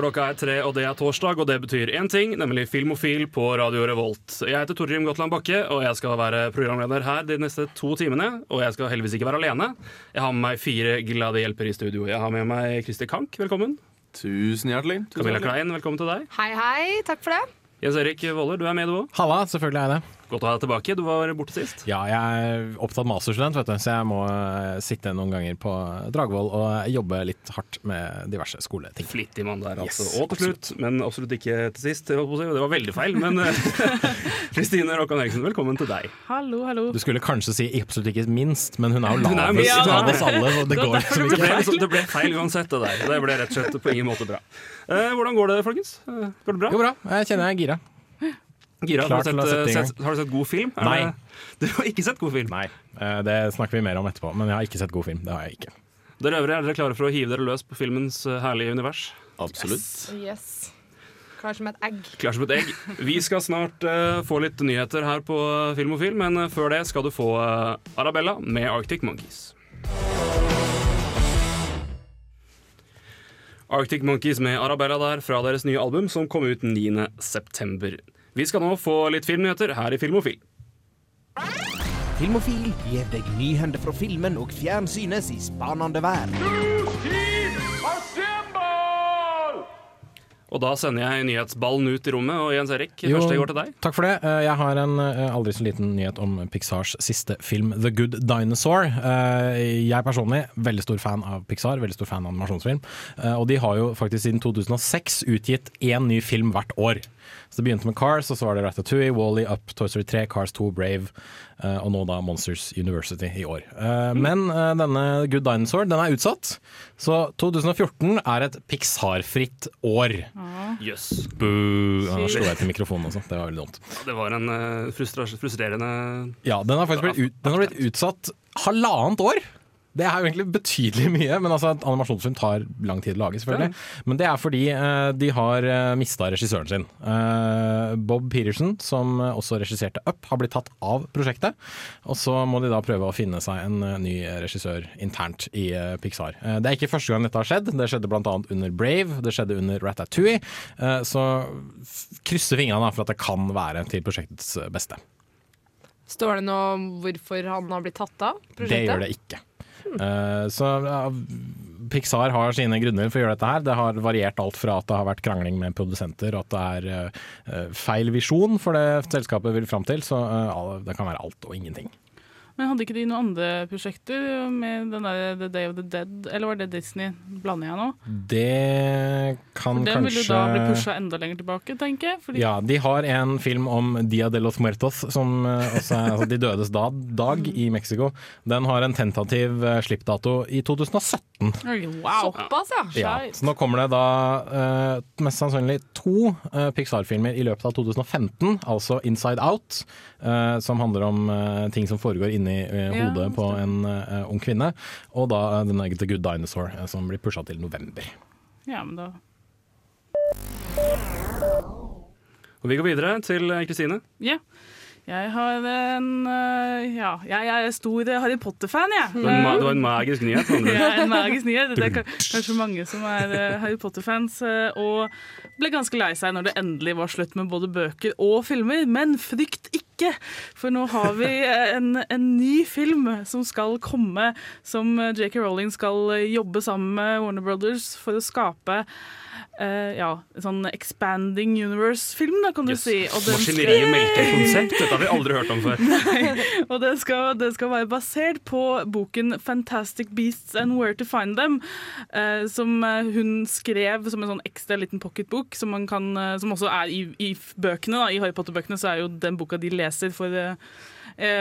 Klokka er tre, og det er torsdag, og det betyr én ting, nemlig Filmofil på Radio Revolt. Jeg heter Torgrim Gotland Bakke, og jeg skal være programleder her de neste to timene. Og jeg skal heldigvis ikke være alene. Jeg har med meg fire glade hjelpere i studio. Jeg har med meg Christer Kank, velkommen. Tusen hjertelig. Tusen Camilla hjertelig. Klein, velkommen til deg. Hei, hei. Takk for det. Jens Erik Våler, du er med du òg. Halla, selvfølgelig er jeg det. Godt å ha deg tilbake. Du var borte sist. Ja, jeg er opptatt masterstudent, vet du, så jeg må eh, sitte noen ganger på Dragvoll og jobbe litt hardt med diverse skoleting. Flittig mann der, altså. Yes, og til slutt, men absolutt ikke til sist. holdt på å si, Det var veldig feil, men eh, Kristine Rokkan Eriksen, velkommen til deg. Hallo, hallo. Du skulle kanskje si absolutt ikke minst, men hun er jo lavest av oss alle, så det Det går liksom ikke. Det ble, det ble feil uansett, det der. Det ble rett og slett på ingen måte bra. Eh, hvordan går det, folkens? Eh, går det bra? Jo bra, jeg kjenner jeg er gira. Gira, har, du sett, eh, sett, har du sett god film? Nei. Du har ikke sett god film? Nei, eh, det snakker vi mer om etterpå, men jeg har ikke sett god film. Det har jeg ikke. Dere øvrige, er dere klare for å hive dere løs på filmens eh, herlige univers? Absolutt. Yes. Klar som et egg. Klar som et egg. Vi skal snart uh, få litt nyheter her på Film og Film, men før det skal du få uh, Arabella med Arctic Monkeys. Arctic Monkeys med Arabella der fra deres nye album som kom ut 9. Vi skal nå få litt filmnyheter her i Filmofil. Filmofil gir deg nyhender fra filmen og fjernsynets i spanende verden. Og da sender jeg nyhetsballen ut i rommet, og Jens Erik, Jo, første går til deg. Takk for det. Eh, Jeg har en eh, aldri så liten nyhet om Pixars siste film, The Good Dinosaur. Eh, Jeg personlig veldig stor fan av Pixar, veldig stor fan av animasjonsfilm. Eh, Og de har jo faktisk siden 2006 utgitt én ny film hvert år. Så Det begynte med Cars, og så var det Ratatouille, Wally, Up, Toy Story 3, Cars 2, Brave, eh, og nå da Monsters University i år. Eh, Men eh, denne Good Dinosaur den er utsatt, så 2014 er et Pixar-fritt år. Jøss. Boo! Nå slo jeg til mikrofonen også, det var veldig dumt. Det var en frustrerende Ja, den har faktisk blitt, ut, den har blitt utsatt halvannet år. Det er jo egentlig betydelig mye, men altså, et animasjonsfilm tar lang tid å lage, selvfølgelig. Men det er fordi uh, de har uh, mista regissøren sin. Uh, Bob Peterson, som eh, også regisserte Up, har blitt tatt av prosjektet. Og så må de da prøve å finne seg en eh, ny regissør internt i eh, Pixar. Eh, det er ikke første gang dette har skjedd. Det skjedde bl.a. under Brave, det skjedde under Ratatouille. Eh, så krysser fingrene for at det kan være til prosjektets eh, beste. Står det noe om hvorfor han har blitt tatt av prosjektet? Det gjør det ikke. Eh, så Pixar har sine grunner for å gjøre dette her. Det har variert alt fra at det har vært krangling med produsenter, og at det er eh, feil visjon for det selskapet vil fram til. Så eh, det kan være alt og ingenting. Men hadde ikke de noen andre prosjekter med den der The Day of the Dead, eller var det Disney? Blander jeg nå? Det kan For den vil jo da bli pusha enda lenger tilbake, tenker jeg. Fordi Ja, de har en film om Dia de los Muertos, som eh, også er altså De dødes dag, dag i Mexico. Den har en tentativ eh, slippdato i 2017. Wow! Såpass, ja. Ja, så nå kommer det da eh, mest sannsynlig to Pixar-filmer i løpet av 2015, altså Inside Out, eh, som handler om uh, ting som foregår inni Ja, hodet på en ung kvinne, og da eh, denne The Good Dinosaur, som blir pusha til november. Ja, men da Og vi går videre til Kristine. Ja. Jeg har en øh, Ja, jeg er stor Harry Potter-fan, jeg. Det var en det var en magisk nyhet. Ja, en magisk nyhet. Det er kanskje mange som er eh, Harry Potter-fans, eh, og ble ganske lei seg når det endelig var slutt med både bøker og filmer. Men frykt ikke, for nå har vi eh, en, en ny film som skal komme, som eh, J.K. Rowling skal eh, jobbe sammen med Warner Brothers for å skape. Eh, ja, sånn expanding universe-film, da, kan du Yes. si. Og den skal- Maskineriet melker konsept. Dette har vi aldri hørt om før. og det skal, det skal være basert på boken 'Fantastic Beasts and Where to Find Them', uh, som eh, hun skrev som en sånn ekstra liten pocketbok, som, man kan, uh, som også er i, i bøkene. Da. I Harry Potter-bøkene så er jo den boka de leser for,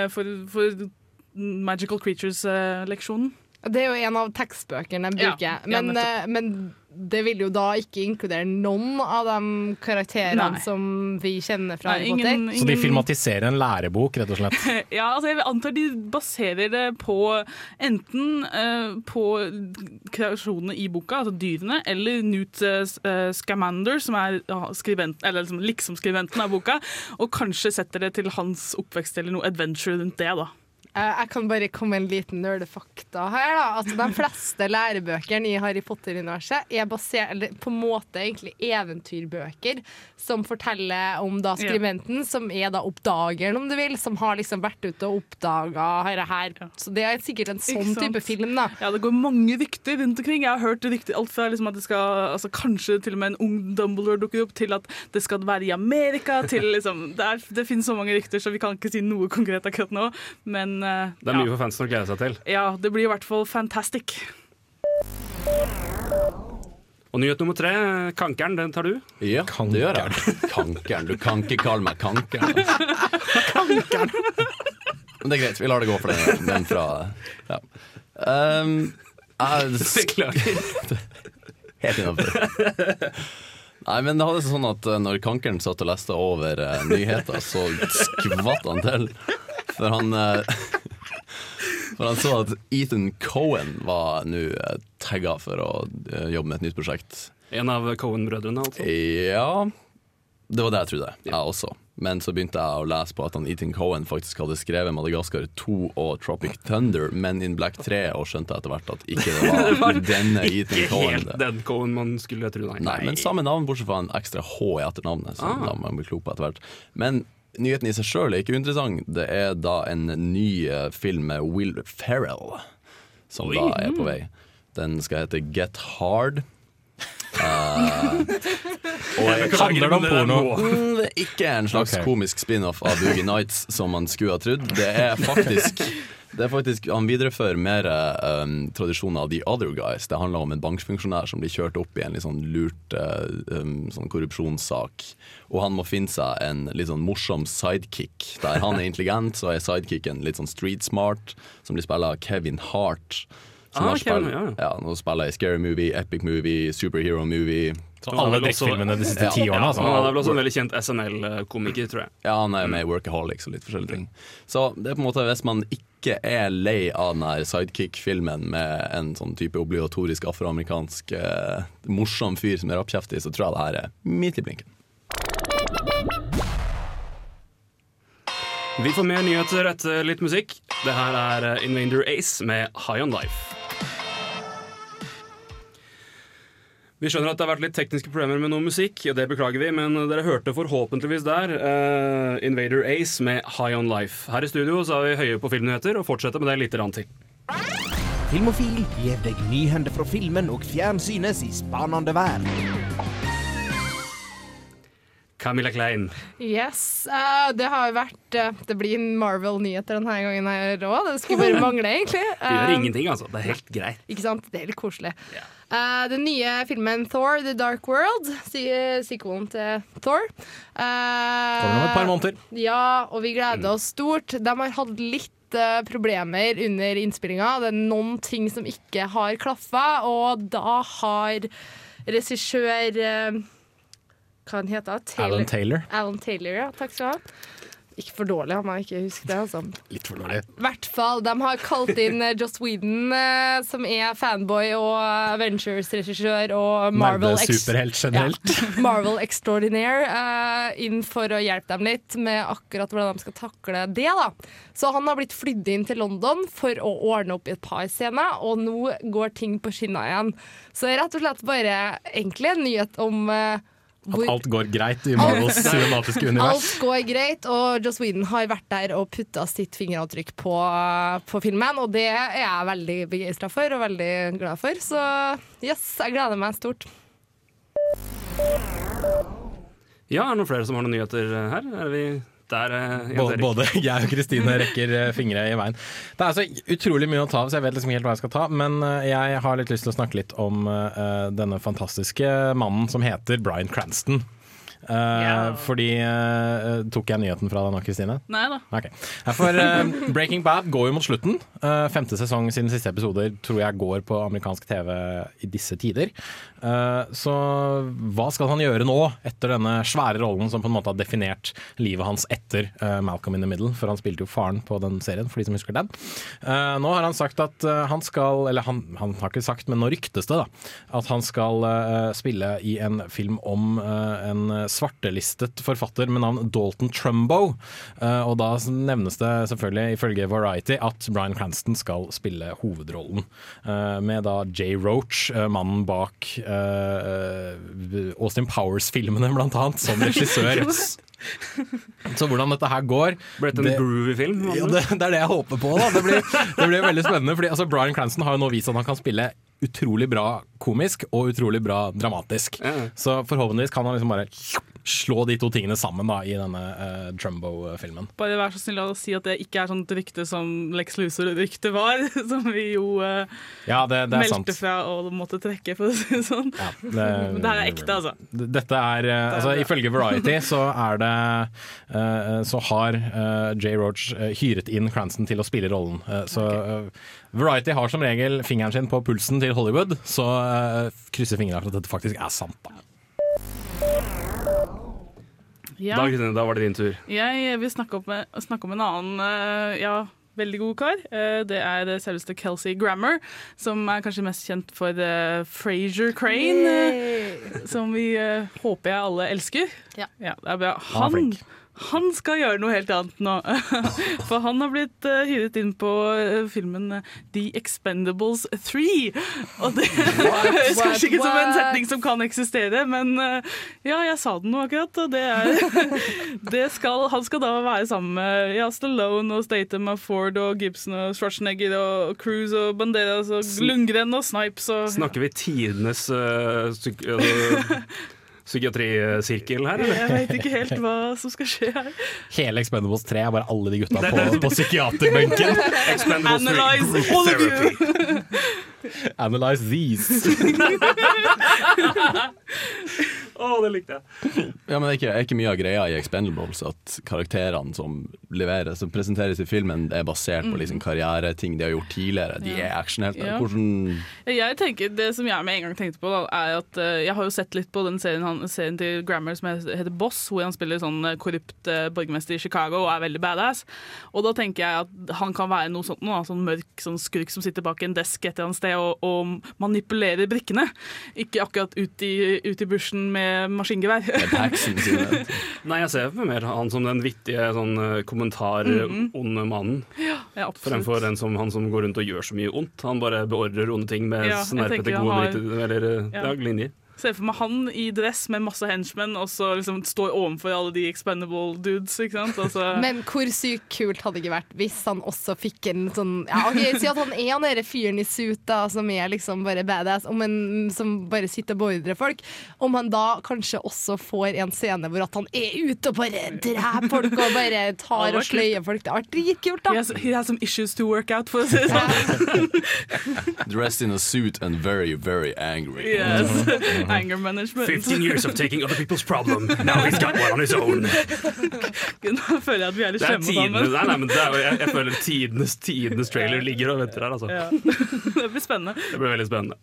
for, for Magical Creatures-leksjonen. Det er jo en av tekstbøkene jeg Ja, bruker. ja, men, men det vil jo da ikke inkludere noen av de karakterene Nei. som vi kjenner fra Nei, Harry Potter. ingen, Så de filmatiserer en lærebok, rett og slett. Ja, altså jeg antar de baserer det på enten uh, på kreasjonene i boka, altså dyrene, eller Newt uh, Scamander, som er ja, skrivent, eller liksom, liksom skribenten av boka, og kanskje setter det til hans oppvekst eller noe adventure rundt det, da. Eh, Jeg kan bare komme med en liten nerdefakta her. da At De fleste lærebøkene i Harry Potter-universet er basert, på en måte egentlig eventyrbøker som forteller om da skribenten, som er da oppdageren, om du vil, som har liksom vært ute og oppdaga dette her. Så det er sikkert en sånn type film, da. Ja, det går mange rykter rundt omkring. Jeg har hørt rykter alt fra liksom at det skal altså Kanskje til og med en ung Dumbledore dukker opp, til at det skal være i Amerika, til liksom Det, er, det finnes så mange rykter, så vi kan ikke si noe konkret akkurat nå. Men eh, Det er mye ja. for fansen å glede seg til. ja, det blir i hvert fall fantastic. Og nyhet nummer tre, Kankeren, den tar du. Ja, det gjør jeg. Kankeren. Du kan ikke kalle meg Kankeren. Kankeren. Men det er greit, vi lar det gå for den, den fra ja. Um, Beklager. Helt innafor. Nei, men det hadde seg sånn at eh, når Kankeren satt og leste over uh, nyheter, så skvatt han til. For han eh, For han så at Ethan Cohen var nå eh, tagga for å eh, jobbe med et nytt prosjekt. En av Cohen-brødrene, altså. Ja, det var det jeg trodde. Jeg også. Men så begynte jeg å lese på at han Ethan Cohen faktisk hadde skrevet Madagaskar 2 og Tropic Thunder, Men in Black 3, og skjønte etter hvert at ikke det var denne Ethan Ikke helt den Cohen man skulle tro, nei. Nei, men samme navn, bortsett fra en ekstra H i etternavnet. Som Ah. man blir klok på etter hvert Men nyheten i seg sjøl er ikke uinteressant. Det er da en ny eh, film med Will Ferrell som da er på vei. Den skal hete Get Hard. Og Handler det om porno? Mm, ikke en slags okay. komisk spin-off av Boogie Nights, som man skulle ha trodd. Det er faktisk det er faktisk, Han viderefører mer um, tradisjoner av The Other Guys. Det handler om en bankfunksjonær som blir kjørt opp i en litt sånn lurt um, sånn korrupsjonssak. Og han må finne seg en litt sånn morsom sidekick. Der han er intelligent, så er sidekicken litt sånn street smart, som blir spilt av Kevin Hart. Som Ah, har okay, spilt- ja. ja, nå spiller jeg Scary Movie, Epic Movie, Superhero Movie. Så alle drikkfilmene de siste ti årene, altså. Han er vel også en veldig kjent SNL-komiker, tror jeg. Ja, han er med i Workaholics og litt forskjellige ting. Så det er på en måte hvis man ikke er lei av den sidekick-filmen med en sånn type obligatorisk afroamerikansk eh, morsom fyr som er rappkjeftig, så tror jeg det her er midt i blinken. Vi får mer nyheter etter litt musikk. Det her er Invader Ace med High On Life. Vi skjønner at det har vært litt tekniske problemer med noe musikk, og det beklager vi, men dere hørte forhåpentligvis der uh, Invader Ace med High On Life. Her i studio så er vi høye på filmnyheter, og fortsetter med det litt rann til. Filmofil gir deg nyhender fra filmen og fjernsynets i spanende verden. Camilla Klein. Yes, Uh, det har jo vært uh, Det blir Marvel-nyheter denne gangen her òg. Det skulle bare mangle, egentlig. Det gjør ingenting, altså. Det er helt greit. Ikke sant? Det er litt koselig. Eh, den nye filmen Thor The Dark World, si- sequelen til Thor. Uh, Kommer om et par måneder. Ja, og vi gleder oss stort. De har hatt litt eh, problemer under innspillinga. Det er noen ting som ikke har klaffa, og da har regissør uh, Hva han heter han? Alan Taylor. Alan Taylor, ja. Takk skal du ha. Ikke for dårlig, han har ikke husket det. Altså. Litt for dårlig. I hvert fall, De har kalt inn eh, Joss Whedon, eh, som er fanboy og Ventures-regissør og Marvel, superhelt generelt. Ja, Marvel Extraordinaire, uh, inn for å hjelpe dem litt med akkurat hvordan de skal takle det. da. Så han har blitt flydd inn til London for å ordne opp i et par scener, og nå går ting på skinner igjen. Så det er rett og slett bare egentlig en nyhet om eh, hvor At alt går greit i Marvels cinematiske univers. Alt går greit, og Joss Whedon har vært der og putta sitt fingeravtrykk på, på filmen, og det er jeg veldig begeistra for og veldig glad for. Så yes, jeg gleder meg stort. Ja, er det noen flere som har noen nyheter her? Er vi der, eh, Både, både jeg og Kristine rekker eh, fingre i veien. Det er så utrolig mye å ta av, så jeg vet liksom helt hva jeg skal ta. Men eh, jeg har litt lyst til å snakke litt om uh, denne fantastiske mannen som heter Bryan Cranston. Eh, Fordi uh, Tok jeg nyheten fra deg nå, Kristine? Nei da. Okay. For uh, Breaking Bad går jo mot slutten, Eh, femte sesong siden siste episoder tror jeg går på amerikansk TV i disse tider. Eh, så hva skal han gjøre nå, etter denne svære rollen som på en måte har definert livet hans etter eh, Malcolm in the Middle? For han spilte jo faren på den serien, for de som husker den. Eh, nå har han sagt at han skal, eller han, han har ikke sagt, men nå ryktes det, da, at han skal spille i en film om en svartelistet forfatter med navn Dalton Trumbo. Og da nevnes det selvfølgelig ifølge Variety at Bryan Cranston skal spille hovedrollen. Med da Jay Roach, mannen bak eh, eh, Austin Powers-filmene blant annet, som regissør. Så hvordan dette her går Ble det en groovy film? ja, det, det er det jeg håper på. Da. Det, blir, det blir veldig spennende. Fordi altså, Brian Cranston har jo nå vist at han kan spille utrolig bra komisk og utrolig bra dramatisk. Ja. Så forhåpentligvis kan han liksom bare slå de to tingene sammen da, i denne uh, Trumbo-filmen. Bare vær så snill å si at det ikke er sånt rykte som Lex Luthor-rykte var, som vi jo uh, Ja, det, det meldte sant. fra og måtte trekke, for å si det sånn. Ja, Men det her er ekte, altså. Dette er, uh, altså. Ifølge Variety så er det Så har Jay Roach hyret inn Cranston til å spille rollen. Så Variety har som regel fingeren sin på pulsen til Hollywood, så uh, krysser fingrene for at dette faktisk er sant. da. Ja. Da, Kristine, da var det din tur. Jeg vil snakke, opp med, snakke om en annen uh, ja, veldig god kar. Uh, det er det selveste Kelsey Grammer, som er kanskje mest kjent for uh, Frazier Crane. som vi håper jeg alle elsker. Ja. det er bra. Han er Han, skal gjøre noe helt annet nå. For han har blitt uh, hyret inn på eh, filmen eh, The Expendables 3. Og det høres kanskje ikke som en setning som kan eksistere, men eh, ja, jeg sa den nå akkurat, og det er det skal, Han skal da være sammen med ja, Stallone og Statham og Ford og Gibson og Schwarzenegger og Cruise og Banderas og Lundgren og Snipes og Snakker vi tidenes uh, psykiatrisirkel her, eller? Jeg veit ikke helt hva som skal skje her. Hele Expendables 3 er bare alle de gutta på, på psykiaterbenken. Analyze all of you! Analyze these. Å, det likte jeg. Ja, men det er ikke, er ikke mye av greia i Expendables at karakterene som leveres og presenteres i filmen, er basert på liksom karriereting de har gjort tidligere. De er actionhelter. Ja. Hvordan Jeg tenker, Det som jeg med en gang tenkte på, da, er at uh, jeg har jo sett litt på den serien, han, serien til Grammar som heter Boss, hvor han spiller sånn eh, korrupt uh, borgermester i Chicago og er veldig badass. Og da tenker jeg at han kan være noe sånt, noe, sånn mørk sånn skurk som sitter bak en desk et eller annet sted og, og manipulerer brikkene. Ikke akkurat ut i, ut i bushen med maskingevær. Nei, jeg ser mer han som den vittige sånn eh, kommentar-onde mannen. Ja. Fremfor den som, han som går rundt og gjør så mye ondt. Han bare beordrer onde ting med Ja, snerpete, gode har- eller eh, Ja. ja, linjer. Se for meg han i dress med masse henchmen og så liksom står overfor alle de expendable dudes. ikke sant? Altså, Men hvor sykt kult hadde det ikke vært hvis han også fikk en sånn ja, ok, Si at han er han derre fyren i suit da, som er liksom bare badass, om en, som bare sitter og beordrer folk. Om han da kanskje også får en scene hvor at han er ute og bare dreper folk og bare tar og sløyer folk. Det har vært dritkult, he, da. has, he has some issues to work out, for å si det sånn. Dressed in a suit and very, very angry. Yes. Anger management. 15 years of taking other people's problem. Now he's got one on his own. Nå føler jeg at vi er litt slemme sammen. nei, nei, men er, jeg, jeg føler tidenes, tidenes trailer ligger og venter her. Altså. Ja. Det blir spennende. Det blir veldig spennende.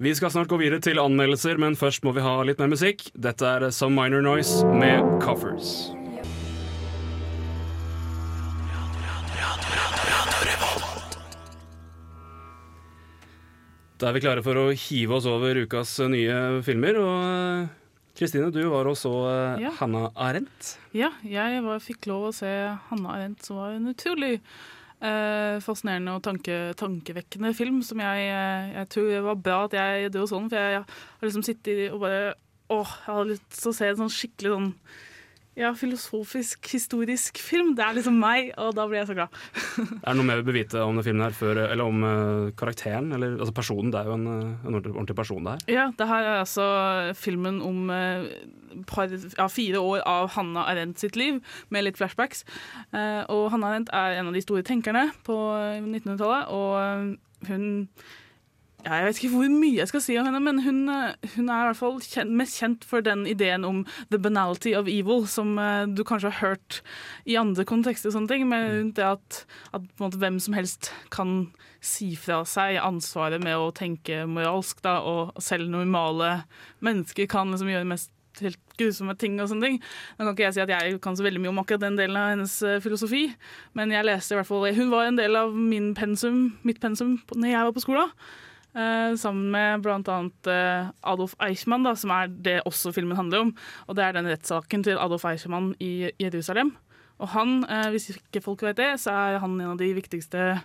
Vi skal snart gå videre til anmeldelser, men først må vi ha litt mer musikk. Dette er Some Minor Noise med Coffers. Da er vi klare for å hive oss over ukas eh, nye filmer. Og eh, Kristine, du var og så eh, Ja. Hanna Arendt. Ja, jeg var, fikk lov å se Hanna Arendt, som var en utrolig eh, fascinerende og tanke, tankevekkende film. Som jeg, jeg tror det var bra at jeg gjorde sånn, for jeg, jeg har liksom sittet og bare Åh, jeg hadde lyst til å se en sånn skikkelig sånn ja, filosofisk, historisk film. Det er liksom meg, og da blir jeg så glad. Er det noe mer vi bør vite om denne filmen her, før, eller om uh, karakteren? Eller, altså personen, det er jo en, eh, en ordentlig, person det her. Ja, det her er altså filmen om uh, par, ja, fire år av Hanna Arendt sitt liv, med litt flashbacks. Uh, og Hanna Arendt er en av de store tenkerne på 1900-tallet, og hun ja, Jeg vet ikke hvor mye jeg skal si om henne, men hun, eh, hun er i hvert fall kjent, mest kjent for den ideen om the banality of evil, som uh, du kanskje har hørt i andre kontekster, og sånne ting, med rundt det at, at måte, hvem som helst kan si fra seg ansvaret med å tenke moralsk, da, og selv normale mennesker kan liksom gjøre mest helt grusomme ting og sånne ting. Nå kan ikke jeg si at jeg kan så veldig mye om akkurat den delen av hennes eh, filosofi, men jeg leste i hvert fall Hun var en del av min pensum, mitt pensum når jeg var på skolen. Eh, sammen med bl.a. Uh, Adolf Eichmann, da, som er det også filmen handler om. Og det er den rettssaken til Adolf Eichmann i Jerusalem. Og han, eh, hvis ikke folk vet det, så er han en av de viktigste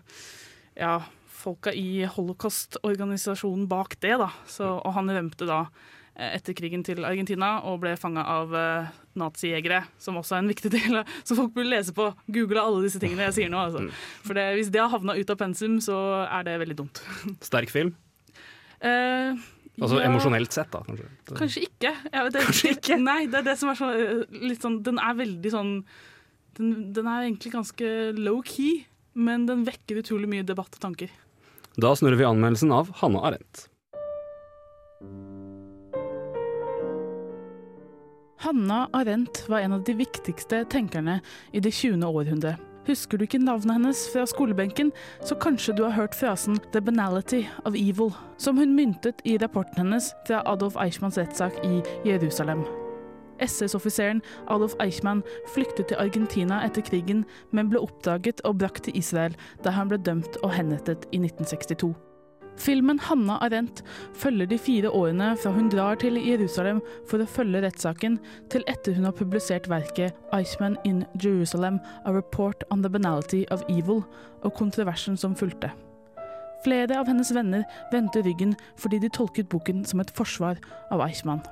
ja, folka i holocaust-organisasjonen bak det. da. Så, og han rømte da eh, etter krigen til Argentina og ble fanga av uh, nazijegere, som også er en viktig del Så folk burde lese på, google alle disse tingene jeg sier nå. Altså. For det, hvis det har havna ut av pensum, så er det veldig dumt. Sterk film. Eh, Altså ja, emosjonelt sett, da. Kanskje. Kanskje ikke. Jeg vet, det, Kanskje ikke? Nei, det er det som er så eh, litt sånn Den er veldig sånn den, den er egentlig ganske low-key, men den vekker utrolig mye debatt og tanker. Da snurrer vi anmeldelsen av Hanne Arendt. Hanna Arendt var en av de viktigste tenkerne i det 20. århundre. Husker du ikke navnet hennes fra skolebenken, så kanskje du har hørt frasen 'the banality of evil', som hun myntet i rapporten hennes fra Adolf Eichmanns rettssak i Jerusalem. SS-offiseren Adolf Eichmann flyktet til Argentina etter krigen, men ble oppdaget og brakt til Israel, der han ble dømt og henrettet i 1962. Filmen 'Hanna Arendt' følger de fire årene fra hun drar til Jerusalem for å følge rettssaken, til etter hun har publisert verket 'Iceman in Jerusalem A Report on the Banality of Evil' og kontroversen som fulgte. Flere av hennes venner vendte ryggen fordi de tolket boken som et forsvar av Eichmann.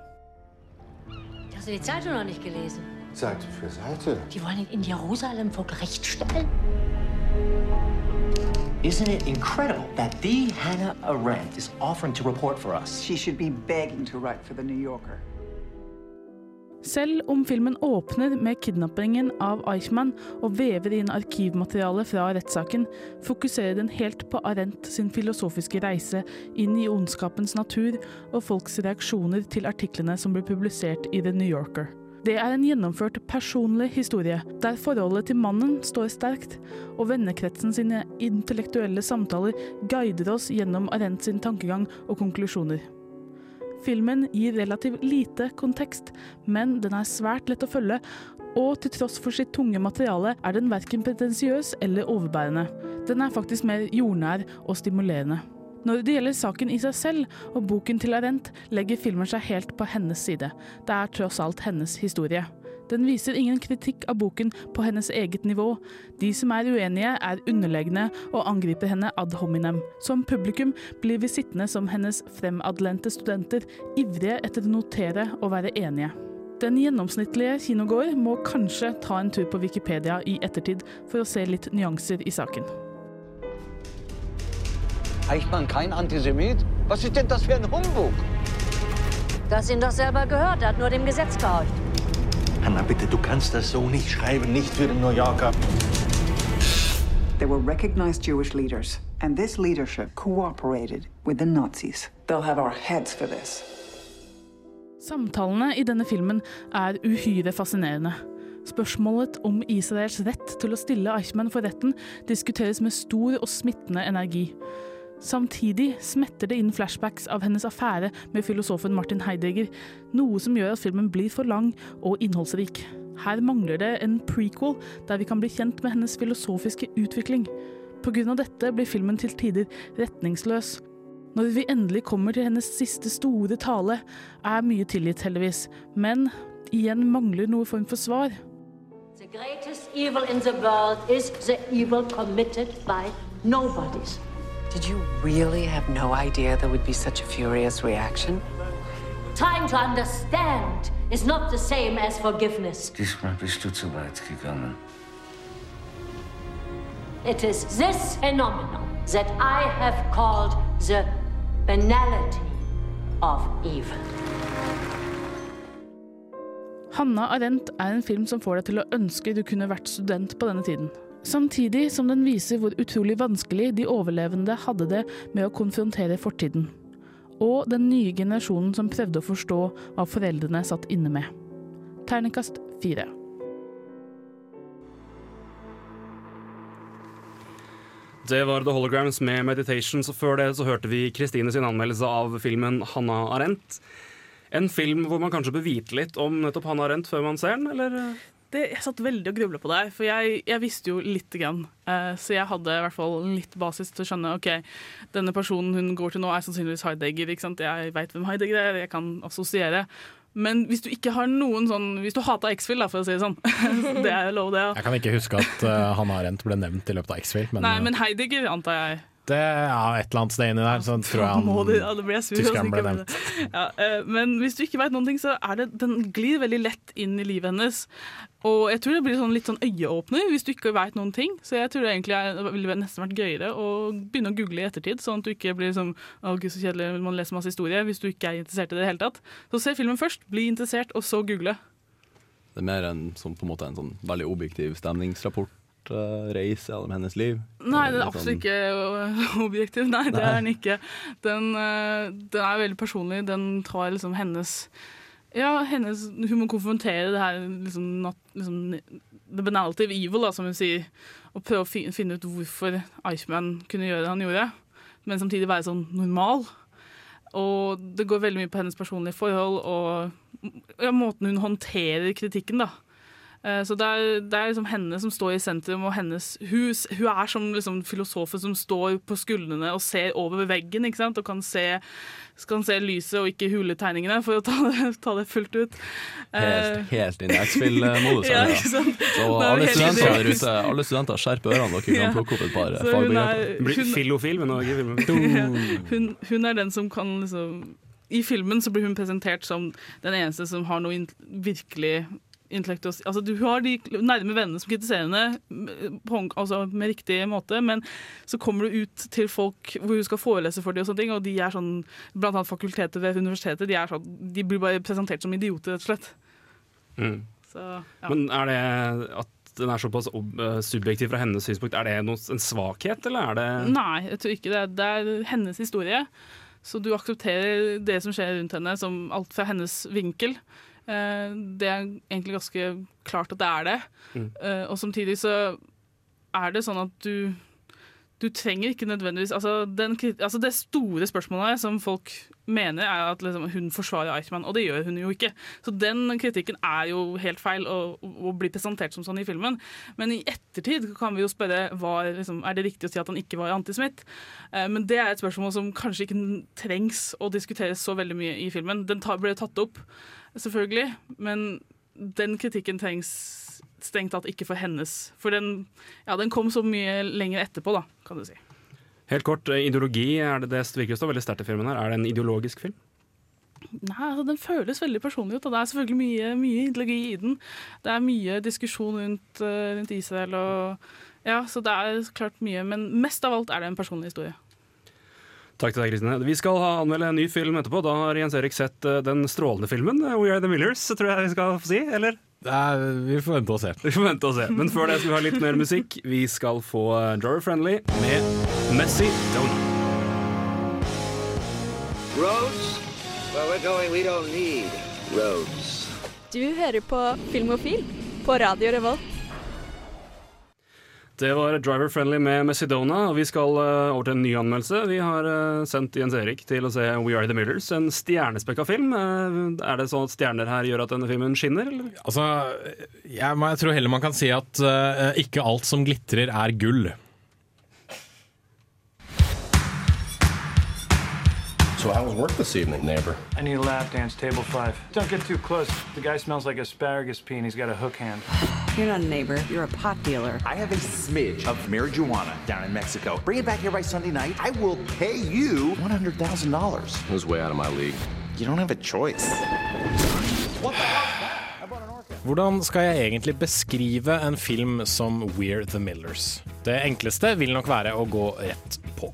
De har die Zeitung noch nicht gelesen? Seite für Seite. Die wollen ihn in Jerusalem vor Gericht stellen. Isn't it incredible that the Hannah Arendt is offering to report for us? She should be begging to write for The New Yorker. Selv om filmen åpner med kidnappingen av Eichmann og vever inn arkivmateriale fra rettssaken, fokuserer den helt på Arendt sin filosofiske reise inn i ondskapens natur og folks reaksjoner til artiklene som ble publisert i The New Yorker. Det er en gjennomført personlig historie, der forholdet til mannen står sterkt, og vennekretsen sine intellektuelle samtaler guider oss gjennom Arendt sin tankegang og konklusjoner. Filmen gir relativt lite kontekst, men den er svært lett å følge, og til tross for sitt tunge materiale er den verken pretensiøs eller overbærende. Den er faktisk mer jordnær og stimulerende. Når det gjelder saken i seg selv og boken til Arendt, legger filmen seg helt på hennes side. Det er tross alt hennes historie. Den viser ingen kritikk av boken på hennes eget nivå. De som er uenige, er underlegne og angriper henne ad hominem. Som publikum blir vi sittende som hennes fremadlente studenter, ivrige etter å notere og være enige. Den gjennomsnittlige kinogåer må kanskje ta en tur på Wikipedia i ettertid for å se litt nyanser i saken. Eichmann kein Antisemit? Was ist denn das für ein Humbug? Du hast ihn doch selber gehört, er hat nur dem Gesetz gehorcht. Anna, bitte, du kannst das so nicht schreiben, nicht für den New Yorker. There were recognized Jewish leaders, and this leadership cooperated with the Nazis. They'll have our heads for this. Samtalene i denne filmen er uhyre fascinerende. Spørsmålet om Israels rett til å stille Eichmann for retten diskuteres med stor og smittende energi. Samtidig smetter det inn flashbacks av hennes affære med filosofen Martin Heidegger, noe som gjør at filmen blir for lang og innholdsrik. Her mangler det en prequel der vi kan bli kjent med hennes filosofiske utvikling. Pga. dette blir filmen til tider retningsløs. Når vi endelig kommer til hennes siste store tale, er mye tilgitt, heldigvis, men igjen mangler noe form for svar. The greatest evil in the world is the evil committed by nobodies. Did you really have no idea there would be such a furious reaction? Time to understand is not the same as forgiveness. Diesmal bist du zu weit gegangen. It is this phenomenon that I have called the banality of evil. Hanna Arendt er en film som får deg til å ønske du kunne vært student på denne tiden. Samtidig som den viser hvor utrolig vanskelig de overlevende hadde det med å konfrontere fortiden. Og den nye generasjonen som prøvde å forstå hva foreldrene satt inne med. Ternekast fire. Det var The Holograms med Meditations, og før det så hørte vi Kristine sin anmeldelse av filmen Hanna Arendt. En film hvor man kanskje bør vite litt om nettopp Hanna Arendt før man ser den, eller? Det, jeg satt veldig og grubla på det her, for jeg, jeg visste jo lite grann. Uh, så jeg hadde i hvert fall litt basis til å skjønne ok, denne personen hun går til nå, er sannsynligvis Heidegger. ikke sant? Jeg veit hvem Heidegger er, jeg kan assosiere. Men hvis du ikke har noen sånn Hvis du hata X-Fill, for å si det sånn. det er jo lov, det. Ja. Jeg kan ikke huske at uh, Hanna Arendt ble nevnt i løpet av X-Fill. Men, Nei, uh, men Heidegger antar jeg. Det ja, et eller annet sted inni der, så tror jeg han Må det, ja, det ble sur, tyskeren altså, ble nevnt. Ja, eh, men hvis du ikke veit noen ting, så er det, den glir veldig lett inn i livet hennes. Og jeg tror det blir sånn litt sånn øyeåpner hvis du ikke veit noen ting. Så jeg tror det egentlig er, ville nesten vært gøyere å begynne å google i ettertid, sånn at du ikke blir sånn Å, gud, så kjedelig, man leser masse historie, hvis du ikke er interessert i det i det hele tatt. Så se filmen først, bli interessert, og så google. Det er mer en, sånn, på en, måte en sånn veldig objektiv stemningsrapport. Eh, i alle hennes liv. Nei, den er absolutt sånn- ikke øh, objektiv. Nei, det Nei. er den ikke. Den, uh, den er veldig personlig. Den tar liksom hennes Ja, hennes Hun må konfrontere det her liksom, not, liksom The banality of evil, da, som hun sier. Og prøve å fi, finne ut hvorfor Eichmann kunne gjøre det han gjorde. Men samtidig være sånn normal. Og det går veldig mye på hennes personlige forhold og ja, måten hun håndterer kritikken, da. Eh, Så det er, det er liksom henne som står i sentrum, og hennes Hun, hun er som liksom filosofen som står på skuldrene og ser over veggen ikke sant? og kan se, kan se lyset og ikke huletegningene, for å ta det, ta det fullt ut. Helt, Eh, helt inn i X-Fill-modus. Ja, sant? Så alle studenter ute, alle studenter skjerp ørene, dere kan plukke opp et par fagbegreper. er- Blir filofil, men nå ikke filmen. hun, hun er den som kan liksom I filmen så blir hun presentert som den eneste som har noe virkelig intellekt å si. Altså, du har de nærme vennene som kritiserer henne på, altså, med riktig måte, men så kommer du ut til folk hvor hun skal forelese for dem, og sånne ting, og de er sånn, blant annet fakultetet ved universitetet, de, er sånn, de blir bare presentert som idioter, rett og slett. Mm. Så, ja. Men er det at den er såpass eh, subjektiv fra hennes synspunkt, er det noe, en svakhet, eller er det Nei, jeg tror ikke det. Det er hennes historie. Så du aksepterer det som skjer rundt henne, som alt fra hennes vinkel. Eh, Det er egentlig ganske klart at det er det. Mm. Eh, Og samtidig så er det sånn at du du trenger ikke nødvendigvis altså, den, altså Det store spørsmålet her, som folk mener, er at liksom, hun forsvarer Eichmann, og det gjør hun jo ikke. Så den kritikken er jo helt feil å, å bli presentert som sånn i filmen. Men i ettertid kan vi jo spørre var, liksom, er det riktig å si at han ikke var antismitt. Eh, men det er et spørsmål som kanskje ikke trengs å diskuteres så veldig mye i filmen. Den ta, ble tatt opp, selvfølgelig, men den kritikken trengs strengt tatt ikke for hennes. For den, ja, den kom så mye lenger etterpå, da, kan du si. Helt kort, eh, ideologi er det, det virker å stå veldig sterkt i filmen her. Er det en ideologisk film? Nei, altså Den føles veldig personlig ut. Og det er selvfølgelig mye, mye ideologi i den. Det er mye diskusjon rundt, eh, rundt Israel og Ja, så det er klart mye. Men mest av alt er det en personlig historie. Takk til deg, Kristine. Vi skal ha anmelde en ny film etterpå. Da har Jens Erik sett eh, den strålende filmen eh, We Are The Millers, tror jeg vi skal få si, eller? Nei, vi får vente og se. Vi får vente og se. Men før det skal vi ha litt mer musikk. Vi skal få eh, Drawer Friendly med Messi Donut. Roads? Where we're going, we don't need roads. Du hører på Filmofil på Radio Revolt. Det var Driver Friendly med Messidona, og vi skal eh, over til en ny anmeldelse. Vi har eh, sendt Jens Erik til å se We Are The Millers, en stjernespekka film. Eh, er det sånn at stjerner her gjør at denne filmen skinner, eller? Altså, jeg, jeg tror heller man kan si at ikke alt som glitrer er gull. So how was work this evening, neighbor? I need a lap dance, table five. Don't get too close. The guy smells like asparagus pea and he's got a hook hand. You're not a neighbor, you're a pot dealer. I have a smidge of marijuana down in Mexico. Bring it back here by Sunday night. I will pay you $100,000. was way out of my league? You don't have a choice. Hvordan skal jeg egentlig beskrive en film som We're The Millers? Det enkleste vil nok være å gå rett på.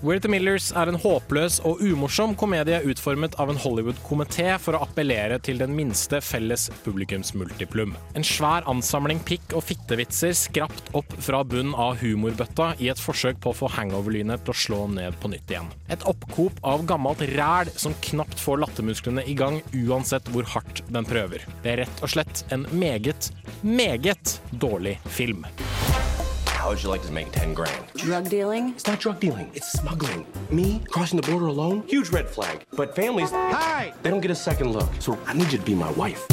We're the Millers er en håpløs og umorsom komedie utformet av en Hollywood-komité for å appellere til den minste felles publikumsmultiplum. En svær ansamling pikk- og fittevitser skrapt opp fra bunnen av humorbøtta i et forsøk på å få hangover-lynet til å slå ned på nytt igjen. Et oppkop av gammelt ræl som knapt får lattermusklene i gang uansett hvor hardt den prøver. Det er rett og slett en meget, meget dårlig film. How would you like to make 10 grand? Drug dealing? It's not drug dealing, it's smuggling. Me crossing the border alone? Huge red flag. But families, hi! They don't get a second look. So I need you to be my wife.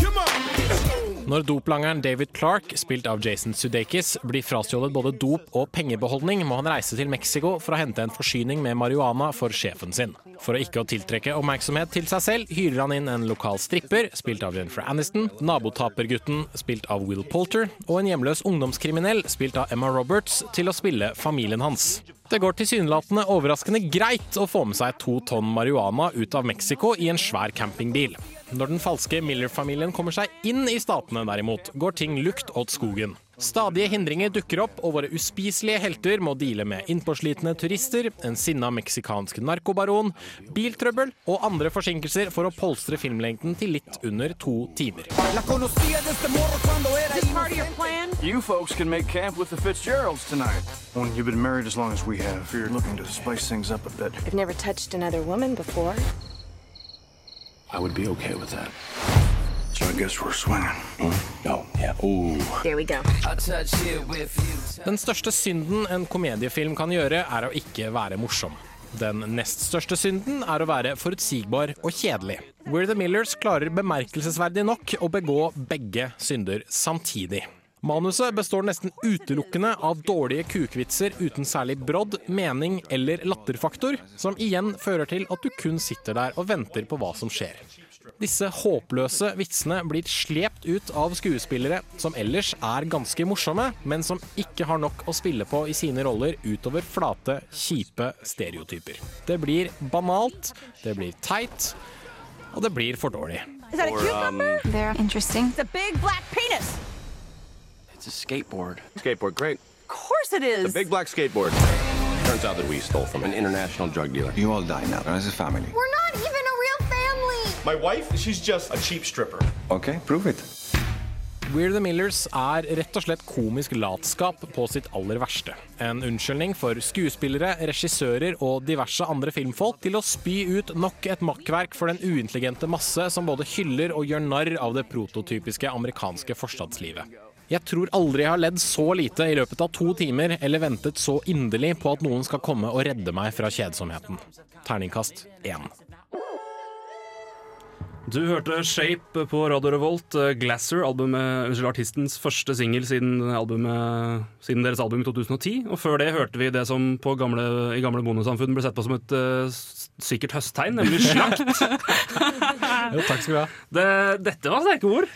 Når doplangeren David Clark, spilt av Jason Sudeikis, blir frastjålet både dop og pengebeholdning, må han reise til Mexico for å hente en forsyning med marihuana for sjefen sin. For å ikke å tiltrekke oppmerksomhet til seg selv, hyrer han inn en lokal stripper, spilt av Jennifer Aniston, nabotapergutten, spilt av Will Polter, og en hjemløs ungdomskriminell, spilt av Emma Roberts, til å spille familien hans. Det går tilsynelatende overraskende greit å få med seg to tonn marihuana ut av Mexico i en svær campingbil. Når den falske Miller-familien kommer seg inn i statene derimot, går ting lukt åt skogen. Stadige hindringer dukker opp, og våre uspiselige helter må deale med innpåslitne turister, en sinna meksikansk narkobaron, biltrøbbel og andre forsinkelser for å polstre filmlengden til litt under to timer. You folks can make camp with the Fitzgeralds tonight. When you've been married as long as we have, you're looking to spice things up a bit. I've never touched another woman before. I would be okay with that. So I guess we're swinging. No, yeah. Ooh. There we go. Den største synden en komediefilm kan gjøre, er å ikke være morsom. Den nest største synden er å være forutsigbar og kjedelig. We're the Millers klarer bemerkelsesverdig nok å begå begge synder samtidig. Manuset består nesten utelukkende av dårlige kukvitser uten særlig brodd, mening eller latterfaktor, som igjen fører til at du kun sitter der og venter på hva som skjer. Disse håpløse vitsene blir slept ut av skuespillere som ellers er ganske morsomme, men som ikke har nok å spille på i sine roller utover flate, kjipe stereotyper. Det blir banalt, det blir teit, og det blir for dårlig. Is that a cucumber? um, They're interesting. It's a big black penis. It's a skateboard. Skateboard, great. Of course it The is. big black skateboard. Turns out that we stole from an international drug dealer. You all die now as a family. We're not even a real family. My wife, she's just a cheap stripper. Okay, prove it. We're the Millers er rett og slett komisk latskap på sitt aller verste. En unnskyldning for skuespillere, regissører og diverse andre filmfolk til å spy ut nok et makkverk for den uintelligente masse som både hyller og gjør narr av det prototypiske amerikanske forstadslivet. Jeg tror aldri jeg har ledd så lite i løpet av to timer, eller ventet så inderlig på at noen skal komme og redde meg fra kjedsomheten. Terningkast én. Du hørte Shape på Radio Revolt, eh, Glasser, albumet, unnskyld, artistens første singel siden, siden deres album i 2010. Og før det hørte vi det som på gamle, i gamle bondesamfunn ble sett på som et uh, sikkert høsttegn, nemlig slakt. Jo, takk skal du ha. Det, dette var sterke ord.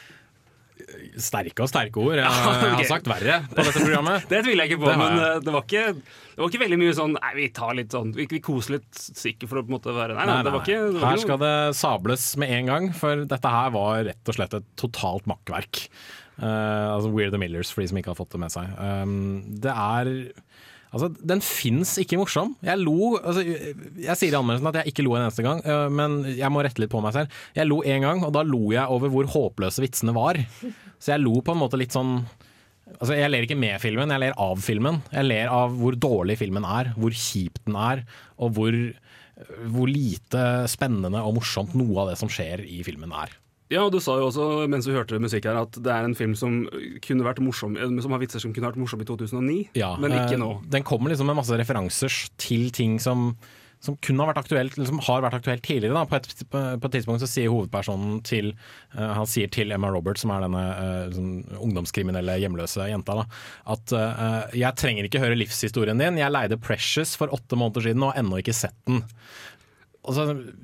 Sterke og sterke ord. Jeg, jeg har sagt verre på dette programmet. Det tviler jeg ikke på, Det men eh, det var ikke, det var ikke veldig mye sånn Nei, vi tar litt sånn Vi, vi koser litt sikkert for å på en måte være Nei, nei, det var ikke, Her skal det sables med en gang, for dette her var rett og slett et totalt makkverk. Uh, altså We're the Millers, for de som ikke har fått det med seg. Um, det er Altså, Den fins ikke morsom. Jeg lo altså, Jeg sier i anmeldelsen at jeg ikke lo en eneste gang, eh, men jeg må rette litt på meg selv. Jeg lo én gang, og da lo jeg over hvor håpløse vitsene var. Så jeg lo på en måte litt sånn Altså, Jeg ler ikke med filmen, jeg ler av filmen. Jeg ler av hvor dårlig filmen er, hvor kjip den er, og hvor, hvor lite spennende og morsomt noe av det som skjer i filmen er. Ja, og Du sa jo også mens vi hørte musikk her at det er en film som kunne vært morsom eh, Som har vitser som kunne vært morsom i 2009, Ja, men ikke eh, nå. Den kommer liksom med masse referanser til ting som, som kunne ha vært aktuelt, eller som har vært aktuelt tidligere. Da. På, et, på et tidspunkt så sier hovedpersonen til uh, Han sier til Emma Roberts, som er denne uh, sånn ungdomskriminelle hjemløse jenta, da, at uh, jeg trenger ikke høre livshistorien din, jeg leide Precious for åtte måneder siden og har ennå ikke sett den. Altså,